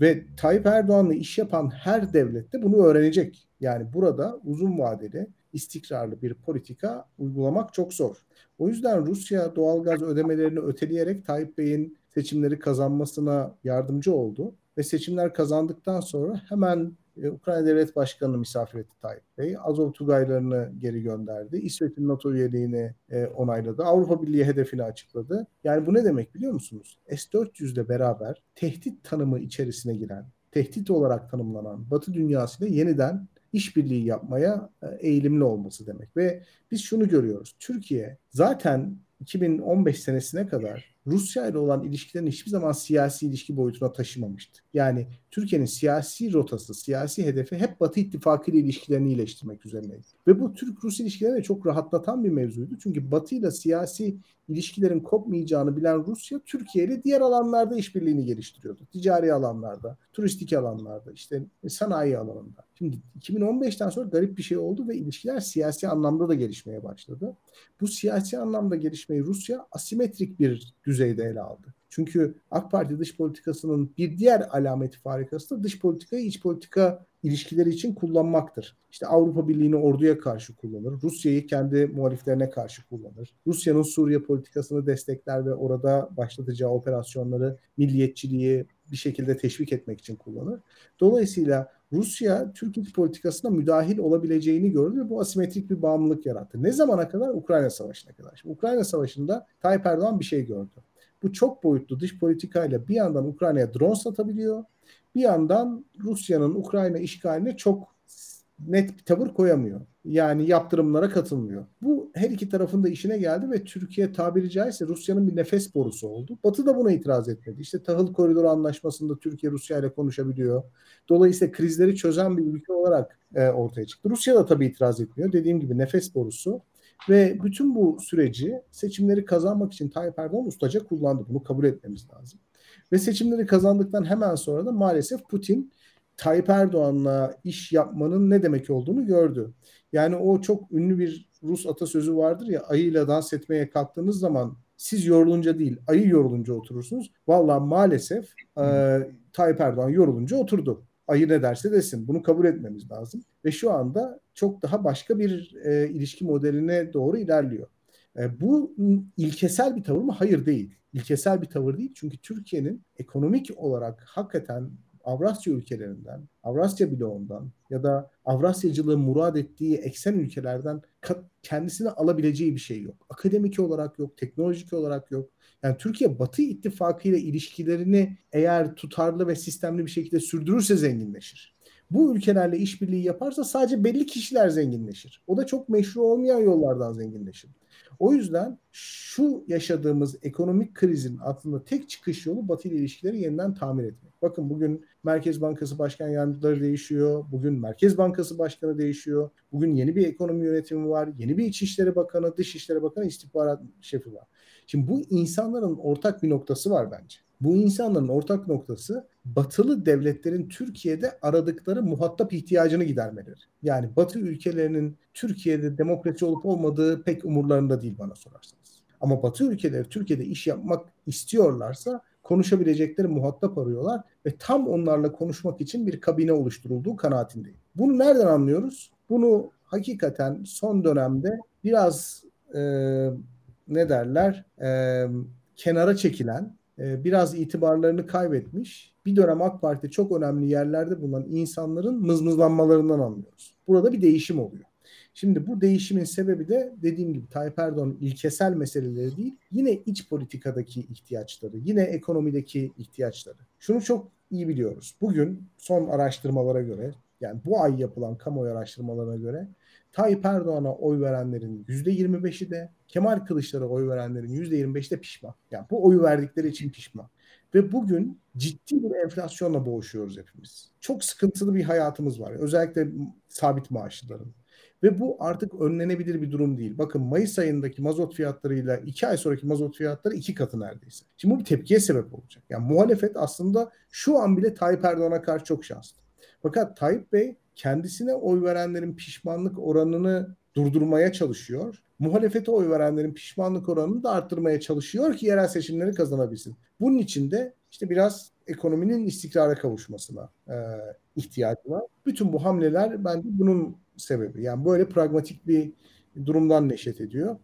Ve Tayyip Erdoğan'la iş yapan her devlette bunu öğrenecek. Yani burada uzun vadeli istikrarlı bir politika uygulamak çok zor. O yüzden Rusya doğalgaz ödemelerini öteleyerek Tayyip Bey'in seçimleri kazanmasına yardımcı oldu. Ve seçimler kazandıktan sonra hemen e, Ukrayna Devlet Başkanı'nı misafir etti Tayyip Bey. Azov Tugaylarını geri gönderdi. İsveç'in NATO üyeliğini e, onayladı. Avrupa Birliği hedefini açıkladı. Yani bu ne demek biliyor musunuz? S-400 ile beraber tehdit tanımı içerisine giren, tehdit olarak tanımlanan Batı dünyasıyla yeniden işbirliği yapmaya e, eğilimli olması demek. Ve biz şunu görüyoruz. Türkiye zaten 2015 senesine kadar Rusya ile olan ilişkilerini hiçbir zaman siyasi ilişki boyutuna taşımamıştı. Yani Türkiye'nin siyasi rotası, siyasi hedefi hep Batı İttifakı ile ilişkilerini iyileştirmek üzerineydi. Ve bu Türk-Rus ilişkilerini çok rahatlatan bir mevzuydu. Çünkü Batı ile siyasi ilişkilerin kopmayacağını bilen Rusya, Türkiye ile diğer alanlarda işbirliğini geliştiriyordu. Ticari alanlarda, turistik alanlarda, işte sanayi alanında. Şimdi 2015'ten sonra garip bir şey oldu ve ilişkiler siyasi anlamda da gelişmeye başladı. Bu siyasi anlamda gelişmeyi Rusya asimetrik bir düzeyde ele aldı. Çünkü AK Parti dış politikasının bir diğer alameti farikası da dış politikayı iç politika ilişkileri için kullanmaktır. İşte Avrupa Birliği'ni orduya karşı kullanır. Rusya'yı kendi muhaliflerine karşı kullanır. Rusya'nın Suriye politikasını destekler ve orada başlatacağı operasyonları milliyetçiliği bir şekilde teşvik etmek için kullanır. Dolayısıyla Rusya Türk iç politikasına müdahil olabileceğini gördü ve bu asimetrik bir bağımlılık yarattı. Ne zamana kadar? Ukrayna Savaşı'na kadar. Şimdi Ukrayna Savaşı'nda Tayyip Erdoğan bir şey gördü. Bu çok boyutlu dış politikayla bir yandan Ukrayna'ya drone satabiliyor. Bir yandan Rusya'nın Ukrayna işgaline çok net bir tavır koyamıyor. Yani yaptırımlara katılmıyor. Bu her iki tarafın da işine geldi ve Türkiye tabiri caizse Rusya'nın bir nefes borusu oldu. Batı da buna itiraz etmedi. İşte tahıl koridoru anlaşmasında Türkiye Rusya ile konuşabiliyor. Dolayısıyla krizleri çözen bir ülke olarak e, ortaya çıktı. Rusya da tabii itiraz etmiyor. Dediğim gibi nefes borusu. Ve bütün bu süreci seçimleri kazanmak için Tayyip Erdoğan ustaca kullandı. Bunu kabul etmemiz lazım. Ve seçimleri kazandıktan hemen sonra da maalesef Putin Tayyip Erdoğan'la iş yapmanın ne demek olduğunu gördü. Yani o çok ünlü bir Rus atasözü vardır ya ayıyla dans etmeye kalktığınız zaman siz yorulunca değil ayı yorulunca oturursunuz. Valla maalesef e, Tayyip Erdoğan yorulunca oturdu. Ayı ne derse desin. Bunu kabul etmemiz lazım. Ve şu anda çok daha başka bir e, ilişki modeline doğru ilerliyor. E, bu ilkesel bir tavır mı? Hayır değil. İlkesel bir tavır değil. Çünkü Türkiye'nin ekonomik olarak hakikaten Avrasya ülkelerinden, Avrasya bloğundan ya da Avrasyacılığı murad ettiği eksen ülkelerden kendisine alabileceği bir şey yok. Akademik olarak yok, teknolojik olarak yok. Yani Türkiye Batı ittifakı ile ilişkilerini eğer tutarlı ve sistemli bir şekilde sürdürürse zenginleşir. Bu ülkelerle işbirliği yaparsa sadece belli kişiler zenginleşir. O da çok meşru olmayan yollardan zenginleşir. O yüzden şu yaşadığımız ekonomik krizin altında tek çıkış yolu Batı ile ilişkileri yeniden tamir etmek. Bakın bugün Merkez Bankası Başkan Yardımcıları değişiyor. Bugün Merkez Bankası Başkanı değişiyor. Bugün yeni bir ekonomi yönetimi var. Yeni bir İçişleri Bakanı, Dışişleri Bakanı, istihbarat şefi var. Şimdi bu insanların ortak bir noktası var bence. Bu insanların ortak noktası batılı devletlerin Türkiye'de aradıkları muhatap ihtiyacını gidermeleri. Yani batı ülkelerinin Türkiye'de demokrasi olup olmadığı pek umurlarında değil bana sorarsanız. Ama batı ülkeleri Türkiye'de iş yapmak istiyorlarsa konuşabilecekleri muhatap arıyorlar ve tam onlarla konuşmak için bir kabine oluşturulduğu kanaatindeyim. Bunu nereden anlıyoruz? Bunu hakikaten son dönemde biraz e, ne derler e, kenara çekilen biraz itibarlarını kaybetmiş bir dönem AK Parti çok önemli yerlerde bulunan insanların mızmızlanmalarından anlıyoruz. Burada bir değişim oluyor. Şimdi bu değişimin sebebi de dediğim gibi Tayyip Erdoğan'ın ilkesel meseleleri değil, yine iç politikadaki ihtiyaçları, yine ekonomideki ihtiyaçları. Şunu çok iyi biliyoruz. Bugün son araştırmalara göre, yani bu ay yapılan kamuoyu araştırmalarına göre Tayyip Erdoğan'a oy verenlerin %25'i de Kemal Kılıçdaroğlu'na oy verenlerin %25'i de pişman. Yani bu oyu verdikleri için pişman. Ve bugün ciddi bir enflasyonla boğuşuyoruz hepimiz. Çok sıkıntılı bir hayatımız var. Özellikle sabit maaşlıların. Ve bu artık önlenebilir bir durum değil. Bakın Mayıs ayındaki mazot fiyatlarıyla iki ay sonraki mazot fiyatları iki katı neredeyse. Şimdi bu bir tepkiye sebep olacak. Yani muhalefet aslında şu an bile Tayyip Erdoğan'a karşı çok şanslı. Fakat Tayyip Bey kendisine oy verenlerin pişmanlık oranını durdurmaya çalışıyor. Muhalefete oy verenlerin pişmanlık oranını da arttırmaya çalışıyor ki yerel seçimleri kazanabilsin. Bunun için de işte biraz ekonominin istikrara kavuşmasına e, ihtiyacı var. Bütün bu hamleler bence bunun sebebi. Yani böyle pragmatik bir durumdan neşet ediyor.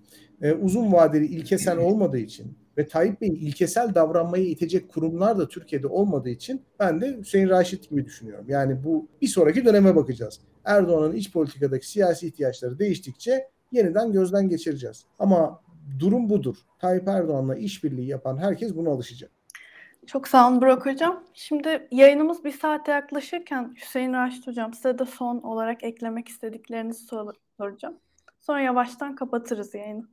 E, uzun vadeli ilkesel olmadığı için ve Tayyip Bey'in ilkesel davranmayı itecek kurumlar da Türkiye'de olmadığı için ben de Hüseyin Raşit gibi düşünüyorum. Yani bu bir sonraki döneme bakacağız. Erdoğan'ın iç politikadaki siyasi ihtiyaçları değiştikçe yeniden gözden geçireceğiz. Ama durum budur. Tayyip Erdoğan'la işbirliği yapan herkes buna alışacak. Çok sağ olun Burak Hocam. Şimdi yayınımız bir saate yaklaşırken Hüseyin Raşit Hocam size de son olarak eklemek istediklerinizi sor- soracağım. Sonra yavaştan kapatırız yayını.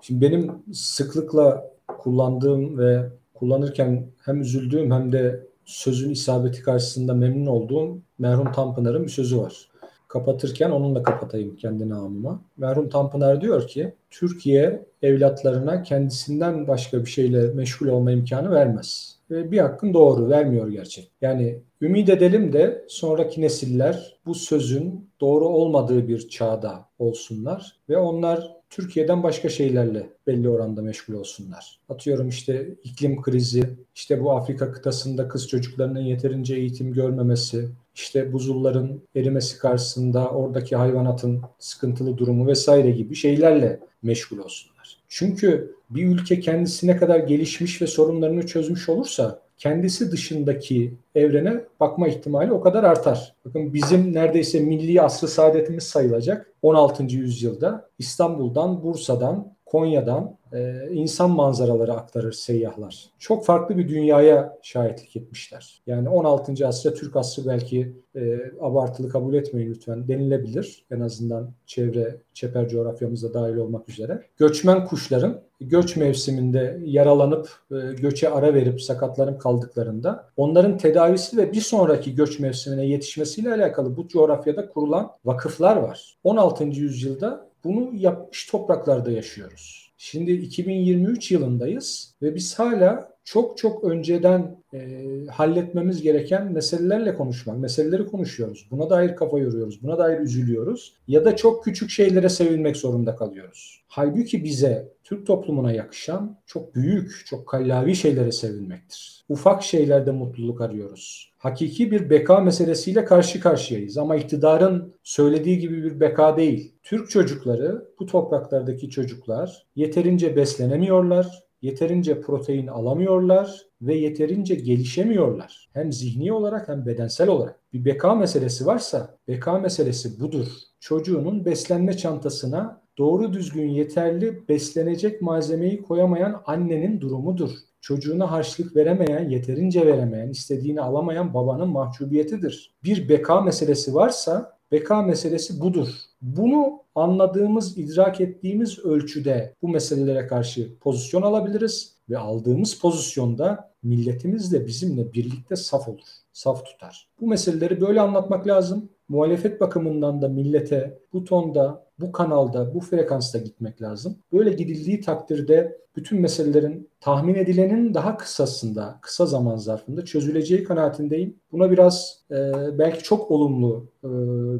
Şimdi benim sıklıkla kullandığım ve kullanırken hem üzüldüğüm hem de sözün isabeti karşısında memnun olduğum merhum Tanpınar'ın bir sözü var. Kapatırken onunla kapatayım kendi namıma. Merhum Tanpınar diyor ki Türkiye evlatlarına kendisinden başka bir şeyle meşgul olma imkanı vermez. Ve bir hakkın doğru vermiyor gerçek. Yani ümit edelim de sonraki nesiller bu sözün doğru olmadığı bir çağda olsunlar ve onlar Türkiye'den başka şeylerle belli oranda meşgul olsunlar. Atıyorum işte iklim krizi, işte bu Afrika kıtasında kız çocuklarının yeterince eğitim görmemesi, işte buzulların erimesi karşısında oradaki hayvanatın sıkıntılı durumu vesaire gibi şeylerle meşgul olsunlar. Çünkü bir ülke kendisine kadar gelişmiş ve sorunlarını çözmüş olursa kendisi dışındaki evrene bakma ihtimali o kadar artar. Bakın bizim neredeyse milli asrı saadetimiz sayılacak 16. yüzyılda İstanbul'dan, Bursa'dan, Konya'dan e, insan manzaraları aktarır seyyahlar. Çok farklı bir dünyaya şahitlik etmişler. Yani 16. asra Türk asrı belki e, abartılı kabul etmeyin lütfen denilebilir. En azından çevre, çeper coğrafyamıza dahil olmak üzere. Göçmen kuşların göç mevsiminde yaralanıp e, göçe ara verip sakatlanıp kaldıklarında onların tedavisi ve bir sonraki göç mevsimine yetişmesiyle alakalı bu coğrafyada kurulan vakıflar var. 16. yüzyılda bunu yapmış topraklarda yaşıyoruz. Şimdi 2023 yılındayız ve biz hala çok çok önceden e, halletmemiz gereken meselelerle konuşmak, meseleleri konuşuyoruz. Buna dair kafa yoruyoruz, buna dair üzülüyoruz ya da çok küçük şeylere sevinmek zorunda kalıyoruz. Halbuki bize Türk toplumuna yakışan çok büyük, çok kallavi şeylere sevinmektir. Ufak şeylerde mutluluk arıyoruz. Hakiki bir beka meselesiyle karşı karşıyayız ama iktidarın söylediği gibi bir beka değil. Türk çocukları, bu topraklardaki çocuklar yeterince beslenemiyorlar, yeterince protein alamıyorlar ve yeterince gelişemiyorlar. Hem zihni olarak hem bedensel olarak. Bir beka meselesi varsa beka meselesi budur. Çocuğunun beslenme çantasına doğru düzgün yeterli beslenecek malzemeyi koyamayan annenin durumudur. Çocuğuna harçlık veremeyen, yeterince veremeyen, istediğini alamayan babanın mahcubiyetidir. Bir beka meselesi varsa beka meselesi budur. Bunu anladığımız, idrak ettiğimiz ölçüde bu meselelere karşı pozisyon alabiliriz ve aldığımız pozisyonda milletimiz de bizimle birlikte saf olur, saf tutar. Bu meseleleri böyle anlatmak lazım. Muhalefet bakımından da millete bu tonda, bu kanalda, bu frekansta gitmek lazım. Böyle gidildiği takdirde bütün meselelerin tahmin edilenin daha kısasında, kısa zaman zarfında çözüleceği kanaatindeyim. Buna biraz e, belki çok olumlu e,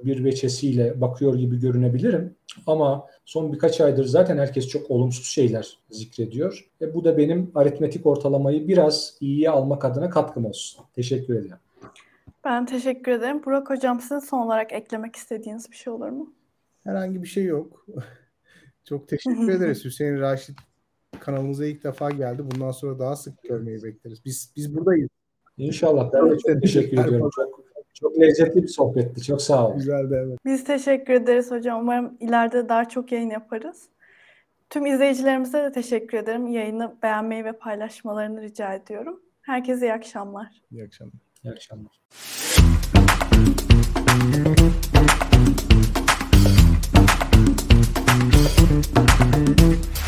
bir veçesiyle bakıyor gibi görünebilirim. Ama son birkaç aydır zaten herkes çok olumsuz şeyler zikrediyor. E, bu da benim aritmetik ortalamayı biraz iyiye almak adına katkım olsun. Teşekkür ederim. Ben teşekkür ederim. Burak Hocam sizin son olarak eklemek istediğiniz bir şey olur mu? Herhangi bir şey yok. Çok teşekkür ederiz. Hüseyin Raşit kanalımıza ilk defa geldi. Bundan sonra daha sık görmeyi bekleriz. Biz biz buradayız. İnşallah. Ben de çok teşekkür ediyorum. Çok, çok lezzetli bir sohbetti. Çok sağ olun. Güzeldi evet. Biz teşekkür ederiz hocam. Umarım ileride daha çok yayın yaparız. Tüm izleyicilerimize de teşekkür ederim. Yayını beğenmeyi ve paylaşmalarını rica ediyorum. Herkese iyi akşamlar. İyi akşamlar. İyi akşamlar. Thank you.